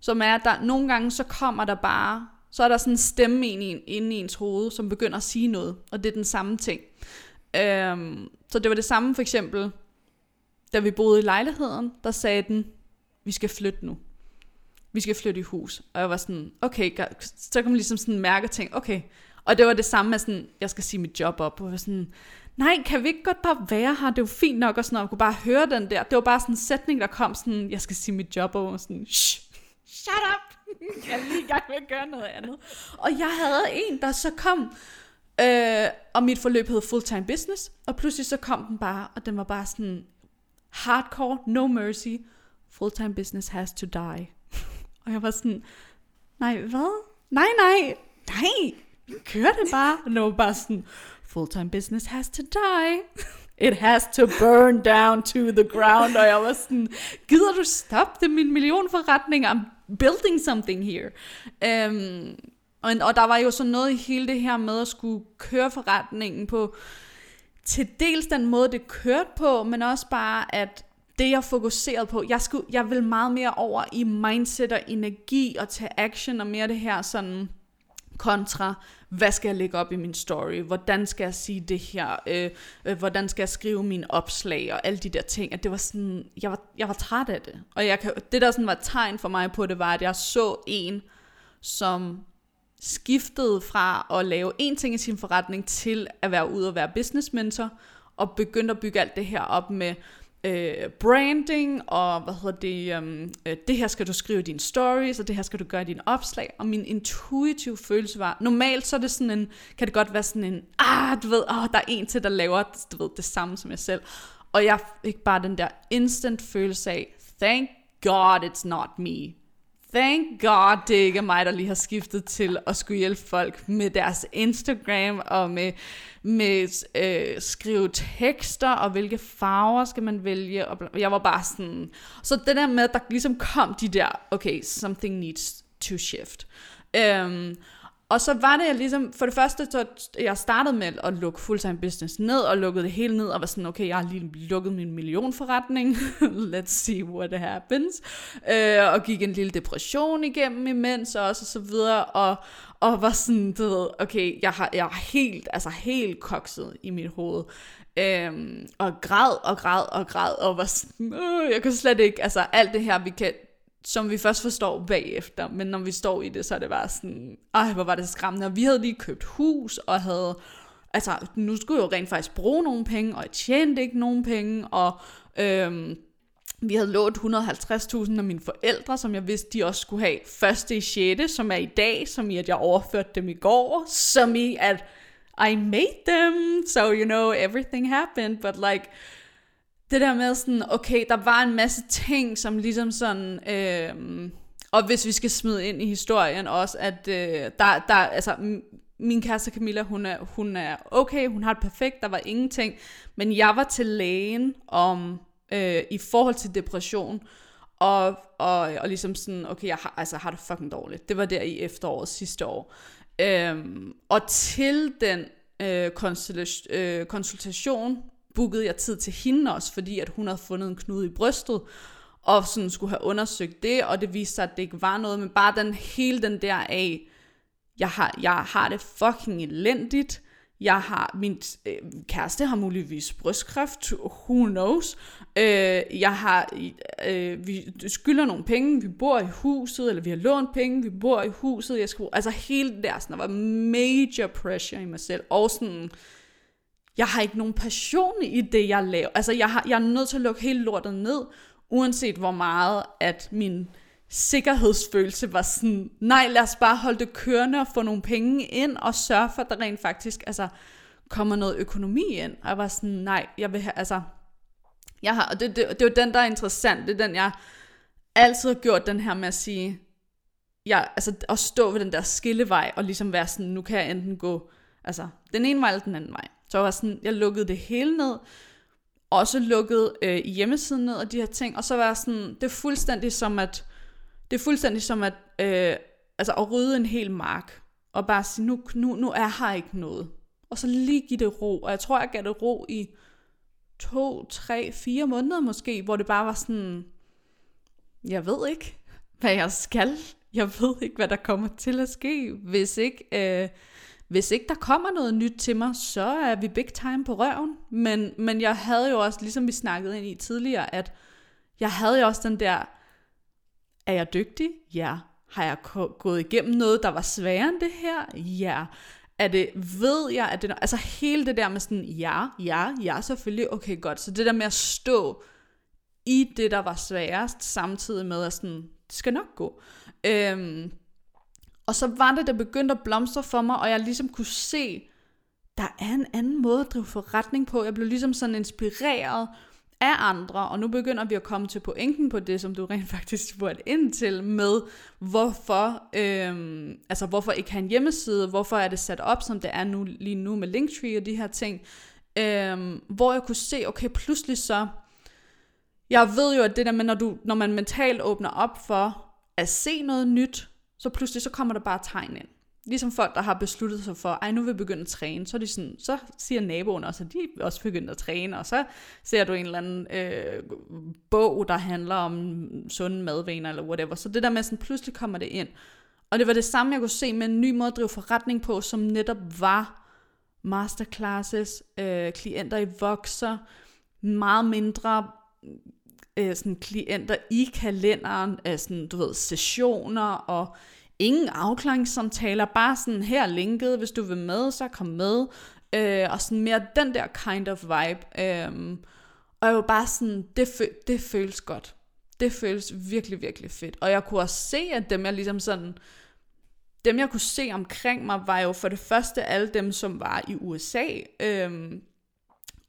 som er, at der nogle gange, så kommer der bare, så er der sådan en stemme inde i, inde i ens hoved, som begynder at sige noget, og det er den samme ting. Øhm, så det var det samme for eksempel, da vi boede i lejligheden, der sagde den, vi skal flytte nu vi skal flytte i hus. Og jeg var sådan, okay, så kan man ligesom sådan mærke og tænke, okay. Og det var det samme med sådan, jeg skal sige mit job op. Og jeg var sådan, nej, kan vi ikke godt bare være her? Det er jo fint nok, og sådan, og jeg kunne bare høre den der. Det var bare sådan en sætning, der kom sådan, jeg skal sige mit job op, og sådan, Shh, shut up! jeg er lige i gang med at gøre noget andet. Og jeg havde en, der så kom, øh, og mit forløb hed Full-Time Business, og pludselig så kom den bare, og den var bare sådan, hardcore, no mercy, full-time business has to die. Og jeg var sådan, nej, hvad? Nej, nej, nej, kør det bare. Og den var bare sådan, full-time business has to die. It has to burn down to the ground. Og jeg var sådan, gider du stoppe det? Min millionforretning, I'm building something here. Øhm, og, og der var jo så noget i hele det her med at skulle køre forretningen på til dels den måde, det kørte på, men også bare, at det jeg fokuserede på, jeg, skulle, jeg vil meget mere over i mindset og energi og tage action og mere det her sådan kontra, hvad skal jeg lægge op i min story, hvordan skal jeg sige det her, øh, øh, hvordan skal jeg skrive mine opslag? Og alle de der ting, at det var sådan, jeg var, jeg var træt af det. Og jeg kan, det der sådan var et tegn for mig på det, var, at jeg så en, som skiftede fra at lave en ting i sin forretning til at være ude og være business mentor, og begyndte at bygge alt det her op med, øh, branding, og hvad hedder det, um, øh, det her skal du skrive i dine stories, og det her skal du gøre i dine opslag, og min intuitive følelse var, normalt så er det sådan en, kan det godt være sådan en, ah, du ved, oh, der er en til, der laver du ved, det samme som jeg selv, og jeg fik bare den der instant følelse af, thank God it's not me. Thank God, det ikke er mig, der lige har skiftet til at skulle hjælpe folk med deres Instagram og med, med øh, skrive tekster og hvilke farver skal man vælge. Og jeg var bare sådan... Så det der med, at der ligesom kom de der, okay, something needs to shift. Um, og så var det jeg ligesom, for det første, så jeg startede med at lukke fulltime business ned, og lukkede det hele ned, og var sådan, okay, jeg har lige lukket min millionforretning, let's see what happens, øh, og gik en lille depression igennem imens, og så, og så videre, og, og var sådan, du ved, okay, jeg har, jeg har helt, altså helt kokset i mit hoved, øhm, og græd og græd og græd, og var sådan, øh, jeg kan slet ikke, altså alt det her, vi kan, som vi først forstår bagefter, men når vi står i det, så er det bare sådan, ej, hvor var det skræmmende, og vi havde lige købt hus, og havde, altså, nu skulle jeg jo rent faktisk bruge nogle penge, og jeg tjente ikke nogen penge, og øhm, vi havde lånt 150.000 af mine forældre, som jeg vidste, de også skulle have første i 6., som er i dag, som i at jeg overførte dem i går, som i at I made them, so you know, everything happened, but like, det der med sådan, okay, der var en masse ting, som ligesom sådan, øh, og hvis vi skal smide ind i historien også, at øh, der, der, altså, min kæreste Camilla, hun er, hun er okay, hun har det perfekt, der var ingenting, men jeg var til lægen om, øh, i forhold til depression, og, og, og ligesom sådan, okay, jeg har, altså, har det fucking dårligt. Det var der i efteråret sidste år. Øhm, og til den øh, øh, konsultation bookede jeg tid til hende også, fordi at hun havde fundet en knude i brystet, og sådan skulle have undersøgt det, og det viste sig, at det ikke var noget, men bare den hele den der af, jeg har, jeg har det fucking elendigt, jeg har, min øh, kæreste har muligvis brystkræft, who knows. Øh, jeg har, øh, vi skylder nogle penge, vi bor i huset, eller vi har lånt penge, vi bor i huset, jeg skulle, altså hele det der, sådan, der var major pressure i mig selv, og sådan, jeg har ikke nogen passion i det, jeg laver. Altså, jeg, har, jeg er nødt til at lukke hele lortet ned, uanset hvor meget, at min sikkerhedsfølelse var sådan, nej, lad os bare holde det kørende og få nogle penge ind, og sørge for, at der rent faktisk altså, kommer noget økonomi ind. Og jeg var sådan, nej, jeg vil have, altså, jeg har, og det, det, det er jo den, der er interessant, det er den, jeg altid har gjort den her med at sige, ja, altså at stå ved den der skillevej, og ligesom være sådan, nu kan jeg enten gå, altså, den ene vej eller den anden vej. Så jeg var sådan, jeg lukkede det hele ned, også lukkede øh, hjemmesiden ned og de her ting, og så var jeg sådan, det er fuldstændig som at, det er fuldstændig som at, øh, altså at rydde en hel mark, og bare sige, nu, nu, nu er her ikke noget. Og så lige give det ro, og jeg tror, jeg gav det ro i to, tre, fire måneder måske, hvor det bare var sådan, jeg ved ikke, hvad jeg skal. Jeg ved ikke, hvad der kommer til at ske, hvis ikke, øh, hvis ikke der kommer noget nyt til mig, så er vi big time på røven. Men, men jeg havde jo også, ligesom vi snakkede ind i tidligere, at jeg havde jo også den der, er jeg dygtig? Ja. Har jeg gået igennem noget, der var sværere end det her? Ja. Er det, ved jeg, at det, altså hele det der med sådan, ja, ja, ja, selvfølgelig, okay, godt. Så det der med at stå i det, der var sværest, samtidig med at sådan, det skal nok gå. Øhm, og så var det, der begyndte at blomstre for mig, og jeg ligesom kunne se, der er en anden måde at drive forretning på. Jeg blev ligesom sådan inspireret af andre, og nu begynder vi at komme til pointen på det, som du rent faktisk spurgte ind til, med hvorfor, øhm, altså hvorfor ikke have en hjemmeside, hvorfor er det sat op, som det er nu, lige nu med Linktree og de her ting, øhm, hvor jeg kunne se, okay, pludselig så, jeg ved jo, at det der med, når, du, når man mentalt åbner op for at se noget nyt, så pludselig så kommer der bare tegn ind. Ligesom folk, der har besluttet sig for, ej, nu vil jeg begynde at træne, så, er de sådan, så siger naboen også, at de er også begyndt at træne, og så ser du en eller anden øh, bog, der handler om sunde madvaner, eller whatever. Så det der med, sådan pludselig kommer det ind. Og det var det samme, jeg kunne se med en ny måde at drive forretning på, som netop var masterclasses, øh, klienter i vokser, meget mindre øh, sådan klienter i kalenderen, af sådan, du ved, sessioner og ingen afklaringssamtaler, bare sådan her linket, hvis du vil med, så kom med, øh, og sådan mere den der kind of vibe. Øh, og jeg var bare sådan, det, fø- det føles godt. Det føles virkelig, virkelig fedt. Og jeg kunne også se, at dem jeg ligesom sådan, dem jeg kunne se omkring mig, var jo for det første alle dem, som var i USA, øh,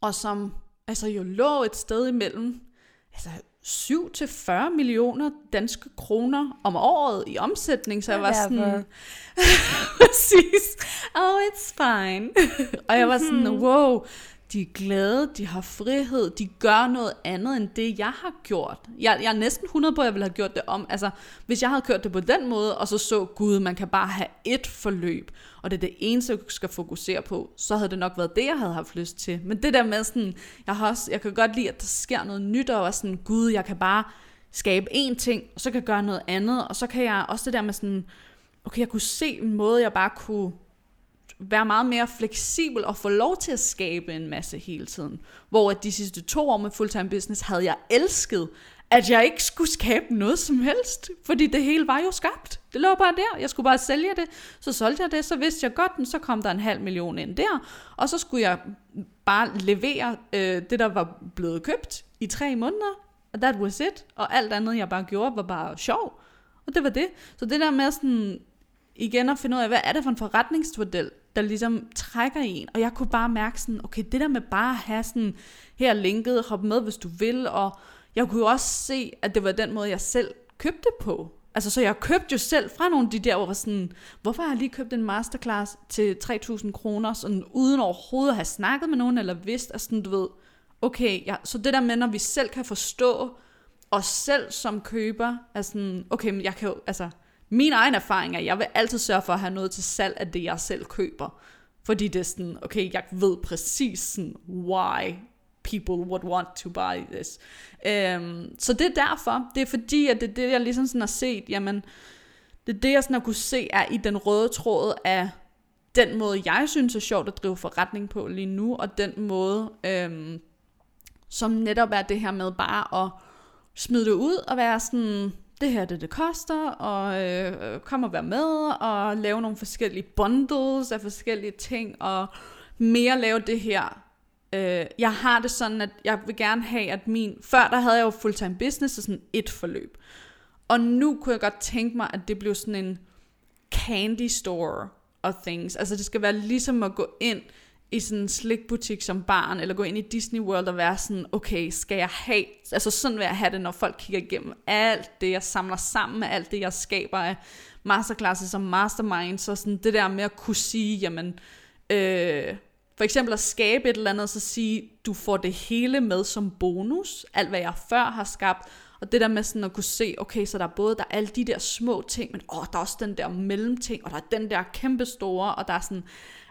og som altså jo lå et sted imellem altså 7 til 40 millioner danske kroner om året i omsætning, så jeg var sådan, præcis, oh, it's fine. og jeg var sådan, wow, de er glade, de har frihed, de gør noget andet end det, jeg har gjort. Jeg, jeg er næsten 100 på, at jeg ville have gjort det om. Altså, hvis jeg havde kørt det på den måde, og så så, gud, man kan bare have et forløb, og det er det eneste, jeg skal fokusere på, så havde det nok været det, jeg havde haft lyst til. Men det der med sådan, jeg, har også, jeg kan godt lide, at der sker noget nyt, og sådan, gud, jeg kan bare skabe én ting, og så kan jeg gøre noget andet, og så kan jeg også det der med sådan, okay, jeg kunne se en måde, jeg bare kunne være meget mere fleksibel og få lov til at skabe en masse hele tiden. Hvor at de sidste to år med fulltime business havde jeg elsket, at jeg ikke skulle skabe noget som helst, fordi det hele var jo skabt. Det lå bare der. Jeg skulle bare sælge det. Så solgte jeg det, så vidste jeg godt, så kom der en halv million ind der, og så skulle jeg bare levere øh, det, der var blevet købt i tre måneder, og that was it. Og alt andet, jeg bare gjorde, var bare sjov. Og det var det. Så det der med sådan, igen at finde ud af, hvad er det for en forretningsmodel, der ligesom trækker i en. Og jeg kunne bare mærke sådan, okay, det der med bare at have sådan, her linket, hoppe med, hvis du vil, og jeg kunne jo også se, at det var den måde, jeg selv købte på. Altså, så jeg købte jo selv fra nogle af de der, hvor var sådan, hvorfor har jeg lige købt en masterclass til 3.000 kroner, sådan uden overhovedet at have snakket med nogen, eller vidst, at sådan, du ved, okay, ja, så det der med, når vi selv kan forstå os selv som køber, er sådan, okay, men jeg kan jo, altså, min egen erfaring er, at jeg vil altid sørge for at have noget til salg af det, jeg selv køber. Fordi det er sådan, okay, jeg ved præcis sådan, why people would want to buy this. Øhm, så det er derfor. Det er fordi, at det er det, jeg ligesom sådan har set, jamen, det er det, jeg sådan har kunne se, er i den røde tråd af den måde, jeg synes er sjovt at drive forretning på lige nu, og den måde, øhm, som netop er det her med bare at smide det ud og være sådan, det her det, det koster, og øh, kom og være med, og lave nogle forskellige bundles af forskellige ting, og mere lave det her. Øh, jeg har det sådan, at jeg vil gerne have, at min... Før der havde jeg jo fulltime business og sådan et forløb. Og nu kunne jeg godt tænke mig, at det blev sådan en candy store of things. Altså det skal være ligesom at gå ind i sådan en slikbutik som barn, eller gå ind i Disney World og være sådan, okay, skal jeg have, altså sådan vil jeg have det, når folk kigger igennem alt det, jeg samler sammen med alt det, jeg skaber af masterclasses og masterminds, så sådan det der med at kunne sige, jamen, øh, for eksempel at skabe et eller andet, så sige, du får det hele med som bonus, alt hvad jeg før har skabt, og det der med sådan at kunne se, okay, så der er både der er alle de der små ting, men åh, der er også den der mellemting, og der er den der kæmpe store, og der er sådan,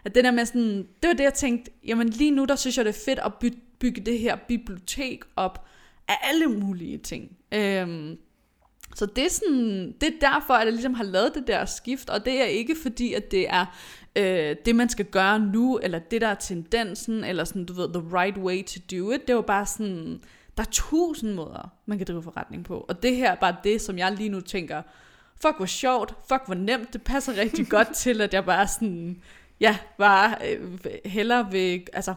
at det der med sådan, det var det, jeg tænkte, jamen lige nu, der synes jeg, det er fedt at by- bygge det her bibliotek op af alle mulige ting. Øhm, så det er, sådan, det er derfor, at jeg ligesom har lavet det der skift, og det er ikke fordi, at det er øh, det, man skal gøre nu, eller det, der er tendensen, eller sådan, du ved, the right way to do it. Det var bare sådan, der er tusind måder, man kan drive forretning på. Og det her er bare det, som jeg lige nu tænker, fuck hvor sjovt, fuck hvor nemt, det passer rigtig godt til, at jeg bare sådan, ja, bare øh, hellere vil, altså,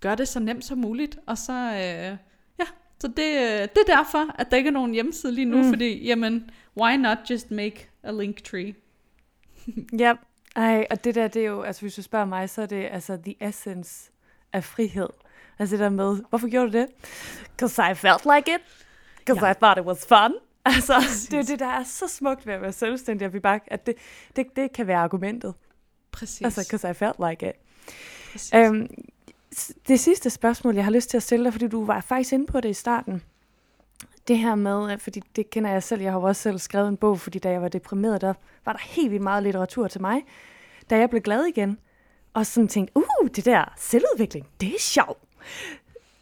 gøre det så nemt som muligt, og så, øh, ja, så det, øh, det er derfor, at der ikke er nogen hjemmeside lige nu, mm. fordi, jamen, why not just make a link tree? ja, ej, og det der, det er jo, altså hvis du spørger mig, så er det altså the essence af frihed. Altså det der med, hvorfor gjorde du det? Because I felt like it. Because ja. I thought it was fun. Altså, Præcis. det er det, der er så smukt ved at være selvstændig, at, vi bare, at det, det, det kan være argumentet. Præcis. Altså, because I felt like it. Præcis. Um, det sidste spørgsmål, jeg har lyst til at stille dig, fordi du var faktisk inde på det i starten. Det her med, fordi det kender jeg selv, jeg har også selv skrevet en bog, fordi da jeg var deprimeret, der var der helt vildt meget litteratur til mig. Da jeg blev glad igen, og sådan tænkte, uh, det der selvudvikling, det er sjovt.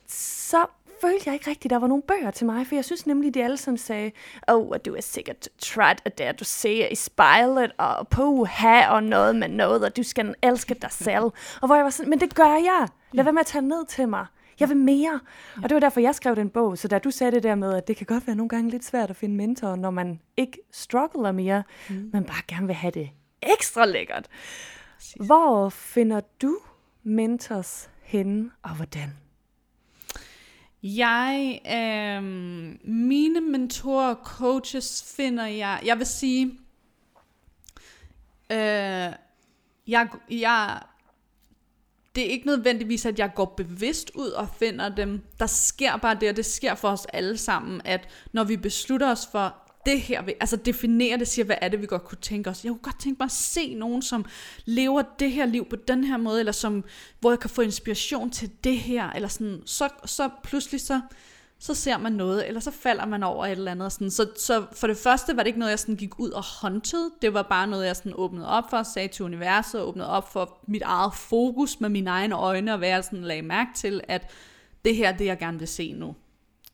Så følte jeg ikke rigtigt, der var nogen bøger til mig, for jeg synes nemlig, de alle sammen sagde, oh, du er sikkert træt af det, du ser i spejlet, og på ha og noget med noget, og du skal elske dig selv. Og hvor jeg var sådan, men det gør jeg. Lad være med at tage ned til mig. Jeg vil mere. Ja. Og det var derfor, jeg skrev den bog. Så da du sagde det der med, at det kan godt være nogle gange lidt svært at finde mentorer, når man ikke struggler mere, mm. men bare gerne vil have det ekstra lækkert. Præcis. Hvor finder du mentors henne, og hvordan? Jeg, øh, mine mentorer og coaches finder jeg, jeg vil sige, øh, jeg, jeg, det er ikke nødvendigvis, at jeg går bevidst ud og finder dem. Der sker bare det, og det sker for os alle sammen, at når vi beslutter os for, det her, vil, altså definere det, siger, hvad er det, vi godt kunne tænke os. Jeg kunne godt tænke mig at se nogen, som lever det her liv på den her måde, eller som, hvor jeg kan få inspiration til det her, eller sådan, så, så pludselig så, så ser man noget, eller så falder man over et eller andet. Sådan. Så, så for det første var det ikke noget, jeg sådan gik ud og håndtede. Det var bare noget, jeg sådan åbnede op for, sagde til universet, åbnede op for mit eget fokus med mine egne øjne, og hvad jeg sådan lagde mærke til, at det her det, jeg gerne vil se nu.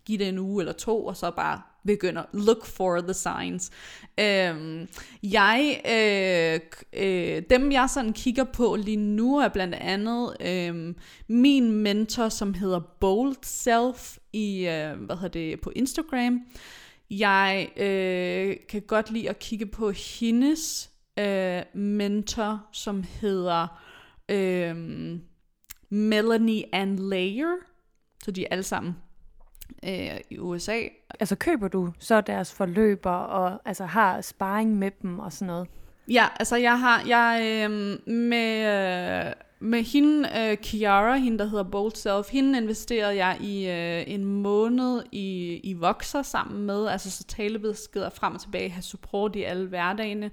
Giv det en uge eller to, og så bare begynder look for the signs. Øhm, jeg, øh, øh, dem jeg sådan kigger på lige nu er blandt andet øh, min mentor, som hedder Bold Self i øh, hvad hedder det på Instagram. Jeg øh, kan godt lide at kigge på hendes øh, mentor, som hedder øh, Melanie Ann Layer. Så de er alle sammen øh, i USA. Altså køber du så deres forløber og altså har sparring med dem og sådan noget? Ja, altså jeg har jeg øh, med øh, med hende øh, Kiara, hende der hedder Bold Self, hende investerede jeg i øh, en måned i i Voxer sammen med, altså så talebeskeder frem og tilbage, have support i alle hverdagene.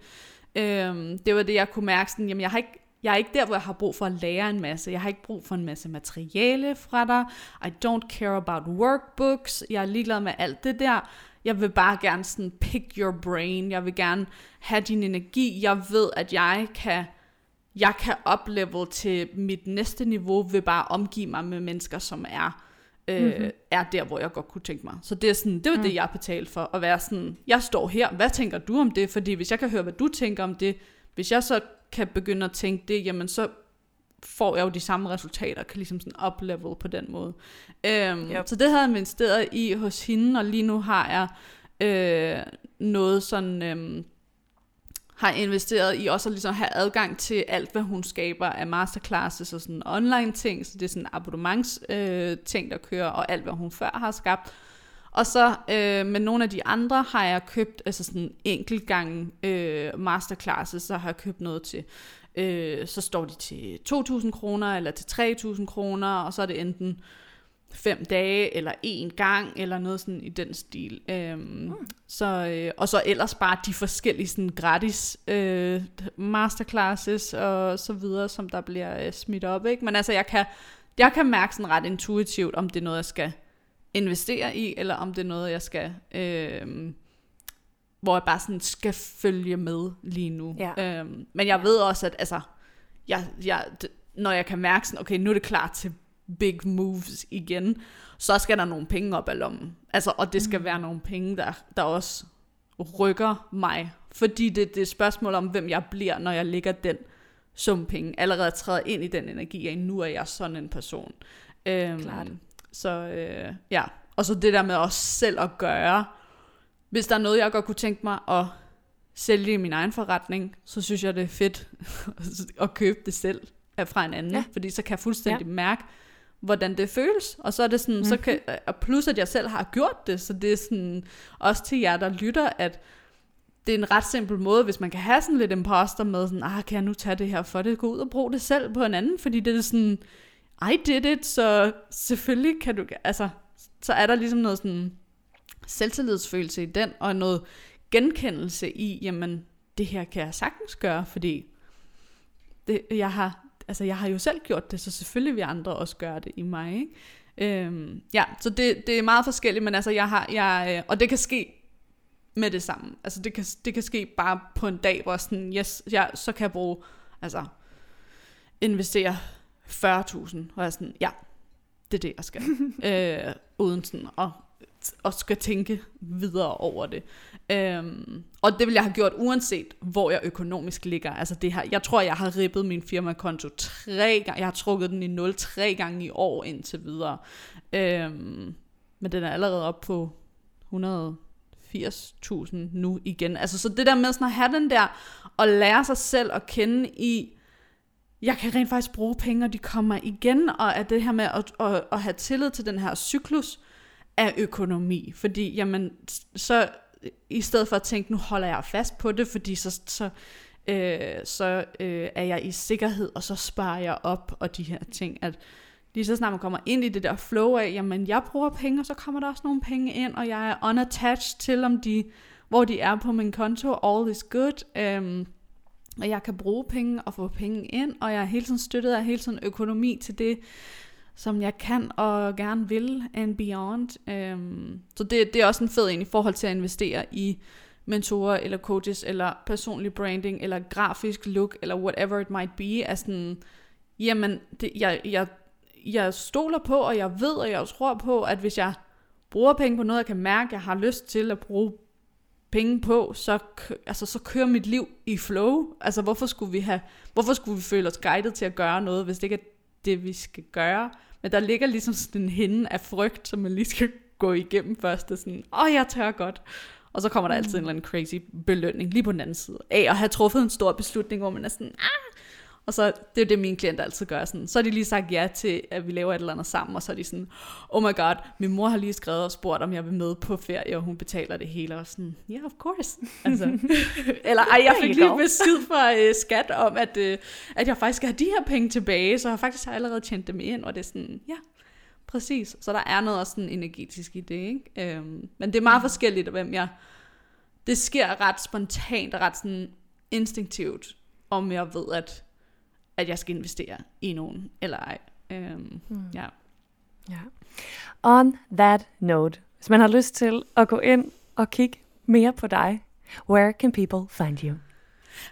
Øh, det var det jeg kunne mærke sådan, jamen jeg har ikke jeg er ikke der, hvor jeg har brug for at lære en masse. Jeg har ikke brug for en masse materiale fra dig. I don't care about workbooks. Jeg er ligeglad med alt det der. Jeg vil bare gerne sådan pick your brain. Jeg vil gerne have din energi. Jeg ved, at jeg kan, jeg kan uplevel til mit næste niveau ved bare at omgive mig med mennesker, som er, øh, mm-hmm. er der, hvor jeg godt kunne tænke mig. Så det er sådan, det var mm. det, jeg betalte for. At være sådan, jeg står her, hvad tænker du om det? Fordi hvis jeg kan høre, hvad du tænker om det, hvis jeg så kan begynde at tænke det, jamen så får jeg jo de samme resultater, kan ligesom sådan up-level på den måde. Øhm, yep. Så det havde jeg investeret i hos hende, og lige nu har jeg øh, noget sådan, øh, har investeret i også at ligesom have adgang til alt, hvad hun skaber af masterclasses og sådan online ting, så det er sådan abonnements øh, ting, der kører, og alt, hvad hun før har skabt. Og så øh, med nogle af de andre har jeg købt, altså sådan enkelt gang øh, masterclasses, så har jeg købt noget til, øh, så står de til 2.000 kroner, eller til 3.000 kroner, og så er det enten fem dage, eller en gang, eller noget sådan i den stil. Øhm, mm. så, øh, og så ellers bare de forskellige sådan gratis øh, masterclasses og så videre, som der bliver øh, smidt op. Ikke? Men altså, jeg kan, jeg kan mærke sådan ret intuitivt, om det er noget, jeg skal investere i, eller om det er noget, jeg skal... Øh, hvor jeg bare sådan skal følge med lige nu. Ja. Øhm, men jeg ved også, at altså, jeg, jeg, når jeg kan mærke sådan, okay, nu er det klar til big moves igen, så skal der nogle penge op af lommen. Altså, og det skal mm. være nogle penge, der, der også rykker mig. Fordi det, det er et spørgsmål om, hvem jeg bliver, når jeg ligger den sum penge. Allerede træder ind i den energi, at nu er jeg sådan en person. Øhm, Klart. Så øh, ja, og så det der med også selv at gøre, hvis der er noget, jeg godt kunne tænke mig at sælge i min egen forretning, så synes jeg, det er fedt at købe det selv fra en anden, ja. fordi så kan jeg fuldstændig ja. mærke, hvordan det føles, og så er det sådan, mm-hmm. så mhm. kan, og plus at jeg selv har gjort det, så det er sådan, også til jer, der lytter, at det er en ret simpel måde, hvis man kan have sådan lidt imposter med, sådan, ah, kan jeg nu tage det her for det, gå ud og bruge det selv på en anden, fordi det er sådan, i did it, så selvfølgelig kan du, altså, så er der ligesom noget sådan selvtillidsfølelse i den, og noget genkendelse i, jamen, det her kan jeg sagtens gøre, fordi det, jeg, har, altså, jeg har jo selv gjort det, så selvfølgelig vil andre også gøre det i mig. Ikke? Øhm, ja, så det, det er meget forskelligt, men altså, jeg har, jeg, øh, og det kan ske med det samme. Altså, det kan, det kan ske bare på en dag, hvor sådan, yes, jeg, så kan jeg bruge, altså, investere 40.000, og jeg er sådan, ja, det er det, jeg skal. øh, uden sådan at og skal tænke videre over det. Øhm, og det vil jeg have gjort uanset, hvor jeg økonomisk ligger. Altså det her, jeg tror, jeg har rippet min firmakonto tre gange. Jeg har trukket den i 0 tre gange i år indtil videre. Øhm, men den er allerede op på 180.000 nu igen. Altså så det der med sådan at have den der, og lære sig selv at kende i, jeg kan rent faktisk bruge penge, og de kommer igen, og at det her med at, at, at have tillid til den her cyklus, af økonomi. Fordi, jamen, så i stedet for at tænke, nu holder jeg fast på det, fordi så, så, øh, så øh, er jeg i sikkerhed, og så sparer jeg op, og de her ting, at lige så snart man kommer ind i det der flow af, jamen jeg bruger penge, og så kommer der også nogle penge ind, og jeg er unattached til, om de hvor de er på min konto. All is good. øh, og jeg kan bruge penge og få penge ind, og jeg er hele tiden støttet af hele tiden økonomi til det, som jeg kan og gerne vil, and beyond. Øhm, så det, det er også en fed en i forhold til at investere i mentorer, eller coaches, eller personlig branding, eller grafisk look, eller whatever it might be, er sådan, jamen, det, jeg, jeg, jeg stoler på, og jeg ved, og jeg tror på, at hvis jeg bruger penge på noget, jeg kan mærke, jeg har lyst til at bruge penge på, så, altså, så kører mit liv i flow. Altså, hvorfor skulle vi have, hvorfor skulle vi føle os guidet til at gøre noget, hvis det ikke er det, vi skal gøre? Men der ligger ligesom sådan en hende af frygt, som man lige skal gå igennem først, og sådan, åh, oh, jeg tør godt. Og så kommer der altid en eller anden crazy belønning lige på den anden side af at have truffet en stor beslutning, hvor man er sådan, ah, og så, det er det, mine klienter altid gør. Sådan. Så har de lige sagt ja til, at vi laver et eller andet sammen, og så er de sådan, oh my god, min mor har lige skrevet og spurgt, om jeg vil med på ferie, og hun betaler det hele. Og sådan, yeah, of course. Altså. eller, ej, jeg fik lige besked fra uh, skat om, at, uh, at jeg faktisk have de her penge tilbage, så jeg faktisk har allerede tjent dem ind, og det er sådan, ja, præcis. Så der er noget også sådan energetisk i det, ikke? Um, men det er meget forskelligt, hvem jeg... Det sker ret spontant og ret sådan instinktivt, om jeg ved, at at jeg skal investere i nogen, eller ej. Um, mm. ja. ja. On that note, hvis man har lyst til at gå ind og kigge mere på dig, where can people find you?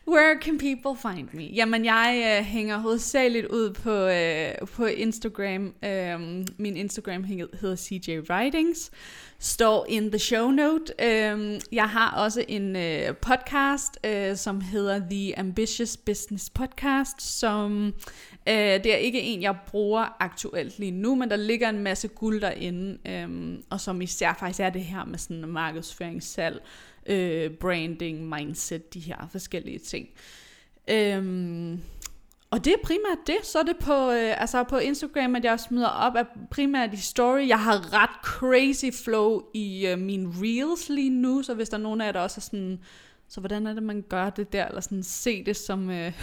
Where can people find me? Jamen, jeg øh, hænger hovedsageligt ud på, øh, på Instagram. Øh, min Instagram hedder CJ Writings. Står in the show note. Øh, jeg har også en øh, podcast, øh, som hedder The Ambitious Business Podcast, som øh, det er ikke en, jeg bruger aktuelt lige nu, men der ligger en masse guld derinde, øh, og som især faktisk er det her med sådan markedsføringssalg. salg, øh, branding, mindset, de her forskellige ting. Øhm, og det er primært det, så er det på, øh, altså på Instagram, at jeg smider op af primært i story. Jeg har ret crazy flow i øh, mine reels lige nu, så hvis der er nogen af jer, der også er sådan, så hvordan er det, man gør det der, eller sådan se det som øh,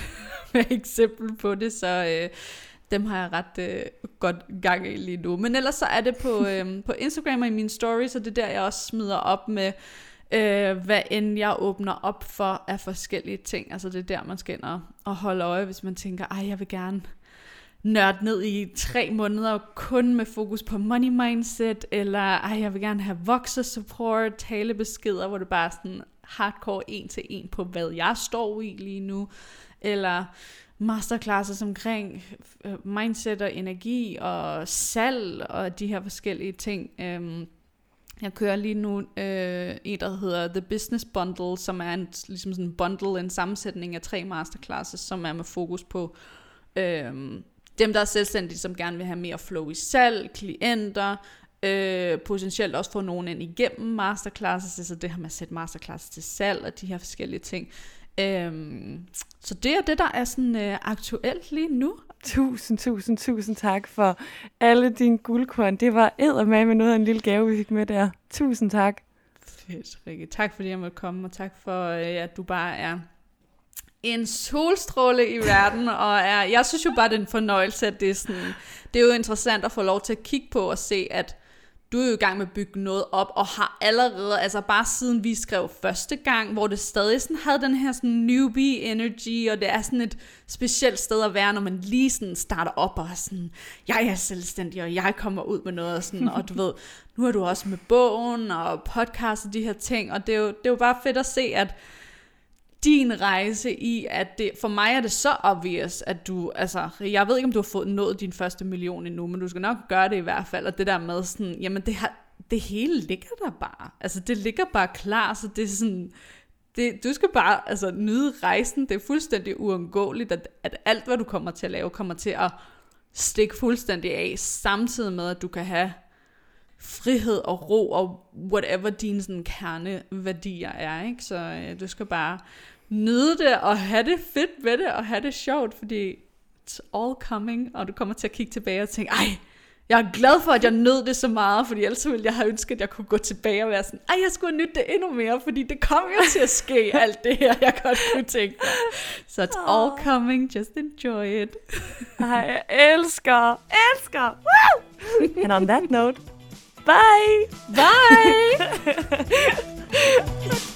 eksempel på det, så øh, dem har jeg ret øh, godt gang i lige nu. Men ellers så er det på, øh, på Instagram og i mine stories, så det er der, jeg også smider op med øh, hvad end jeg åbner op for af forskellige ting. Altså det er der, man skal ind og, og holde øje, hvis man tænker, ej, jeg vil gerne nørde ned i tre måneder kun med fokus på money mindset, eller ej, jeg vil gerne have vokser support, talebeskeder, hvor det bare er sådan hardcore en til en på, hvad jeg står i lige nu, eller masterclasses omkring øh, mindset og energi og salg og de her forskellige ting. Øhm, jeg kører lige nu øh, en, der hedder The Business Bundle, som er en, ligesom sådan en bundle, en sammensætning af tre masterclasses, som er med fokus på øh, dem, der er selvstændige, som gerne vil have mere flow i salg, klienter, øh, potentielt også få nogen ind igennem masterclasses, altså det her med at sætte masterclasses til salg og de her forskellige ting. Øh, så det er det, der er sådan øh, aktuelt lige nu. Tusind, tusind, tusind tak for alle dine guldkorn. Det var med noget af en lille gave, vi fik med der. Tusind tak. Fedt, Rikke. Tak fordi jeg måtte komme, og tak for, øh, at du bare er en solstråle i verden, og er, jeg synes jo bare, det er en fornøjelse, at det er sådan, det er jo interessant at få lov til at kigge på og se, at du er jo i gang med at bygge noget op, og har allerede, altså bare siden vi skrev første gang, hvor det stadig sådan havde den her sådan newbie energy, og det er sådan et specielt sted at være, når man lige sådan starter op, og er sådan, jeg er selvstændig, og jeg kommer ud med noget, og, sådan, og du ved, nu er du også med bogen, og podcast og de her ting, og det er jo, det er jo bare fedt at se, at din rejse i, at det, for mig er det så obvious, at du, altså, jeg ved ikke, om du har fået nået din første million endnu, men du skal nok gøre det i hvert fald, og det der med sådan, jamen det, har, det hele ligger der bare, altså det ligger bare klar, så det er sådan, det, du skal bare altså, nyde rejsen, det er fuldstændig uundgåeligt, at, at alt, hvad du kommer til at lave, kommer til at stikke fuldstændig af, samtidig med, at du kan have frihed og ro og whatever dine sådan kerneværdier er, ikke? Så øh, du skal bare nyde det og have det fedt ved det og have det sjovt, fordi it's all coming, og du kommer til at kigge tilbage og tænke, ej, jeg er glad for, at jeg nød det så meget, fordi ellers ville jeg have ønsket, at jeg kunne gå tilbage og være sådan, ej, jeg skulle have nydt det endnu mere, fordi det kom jo til at ske, alt det her, jeg godt kunne tænke mig. Så it's all coming, just enjoy it. ej, jeg elsker, elsker, Woo! And on that note, bye! Bye!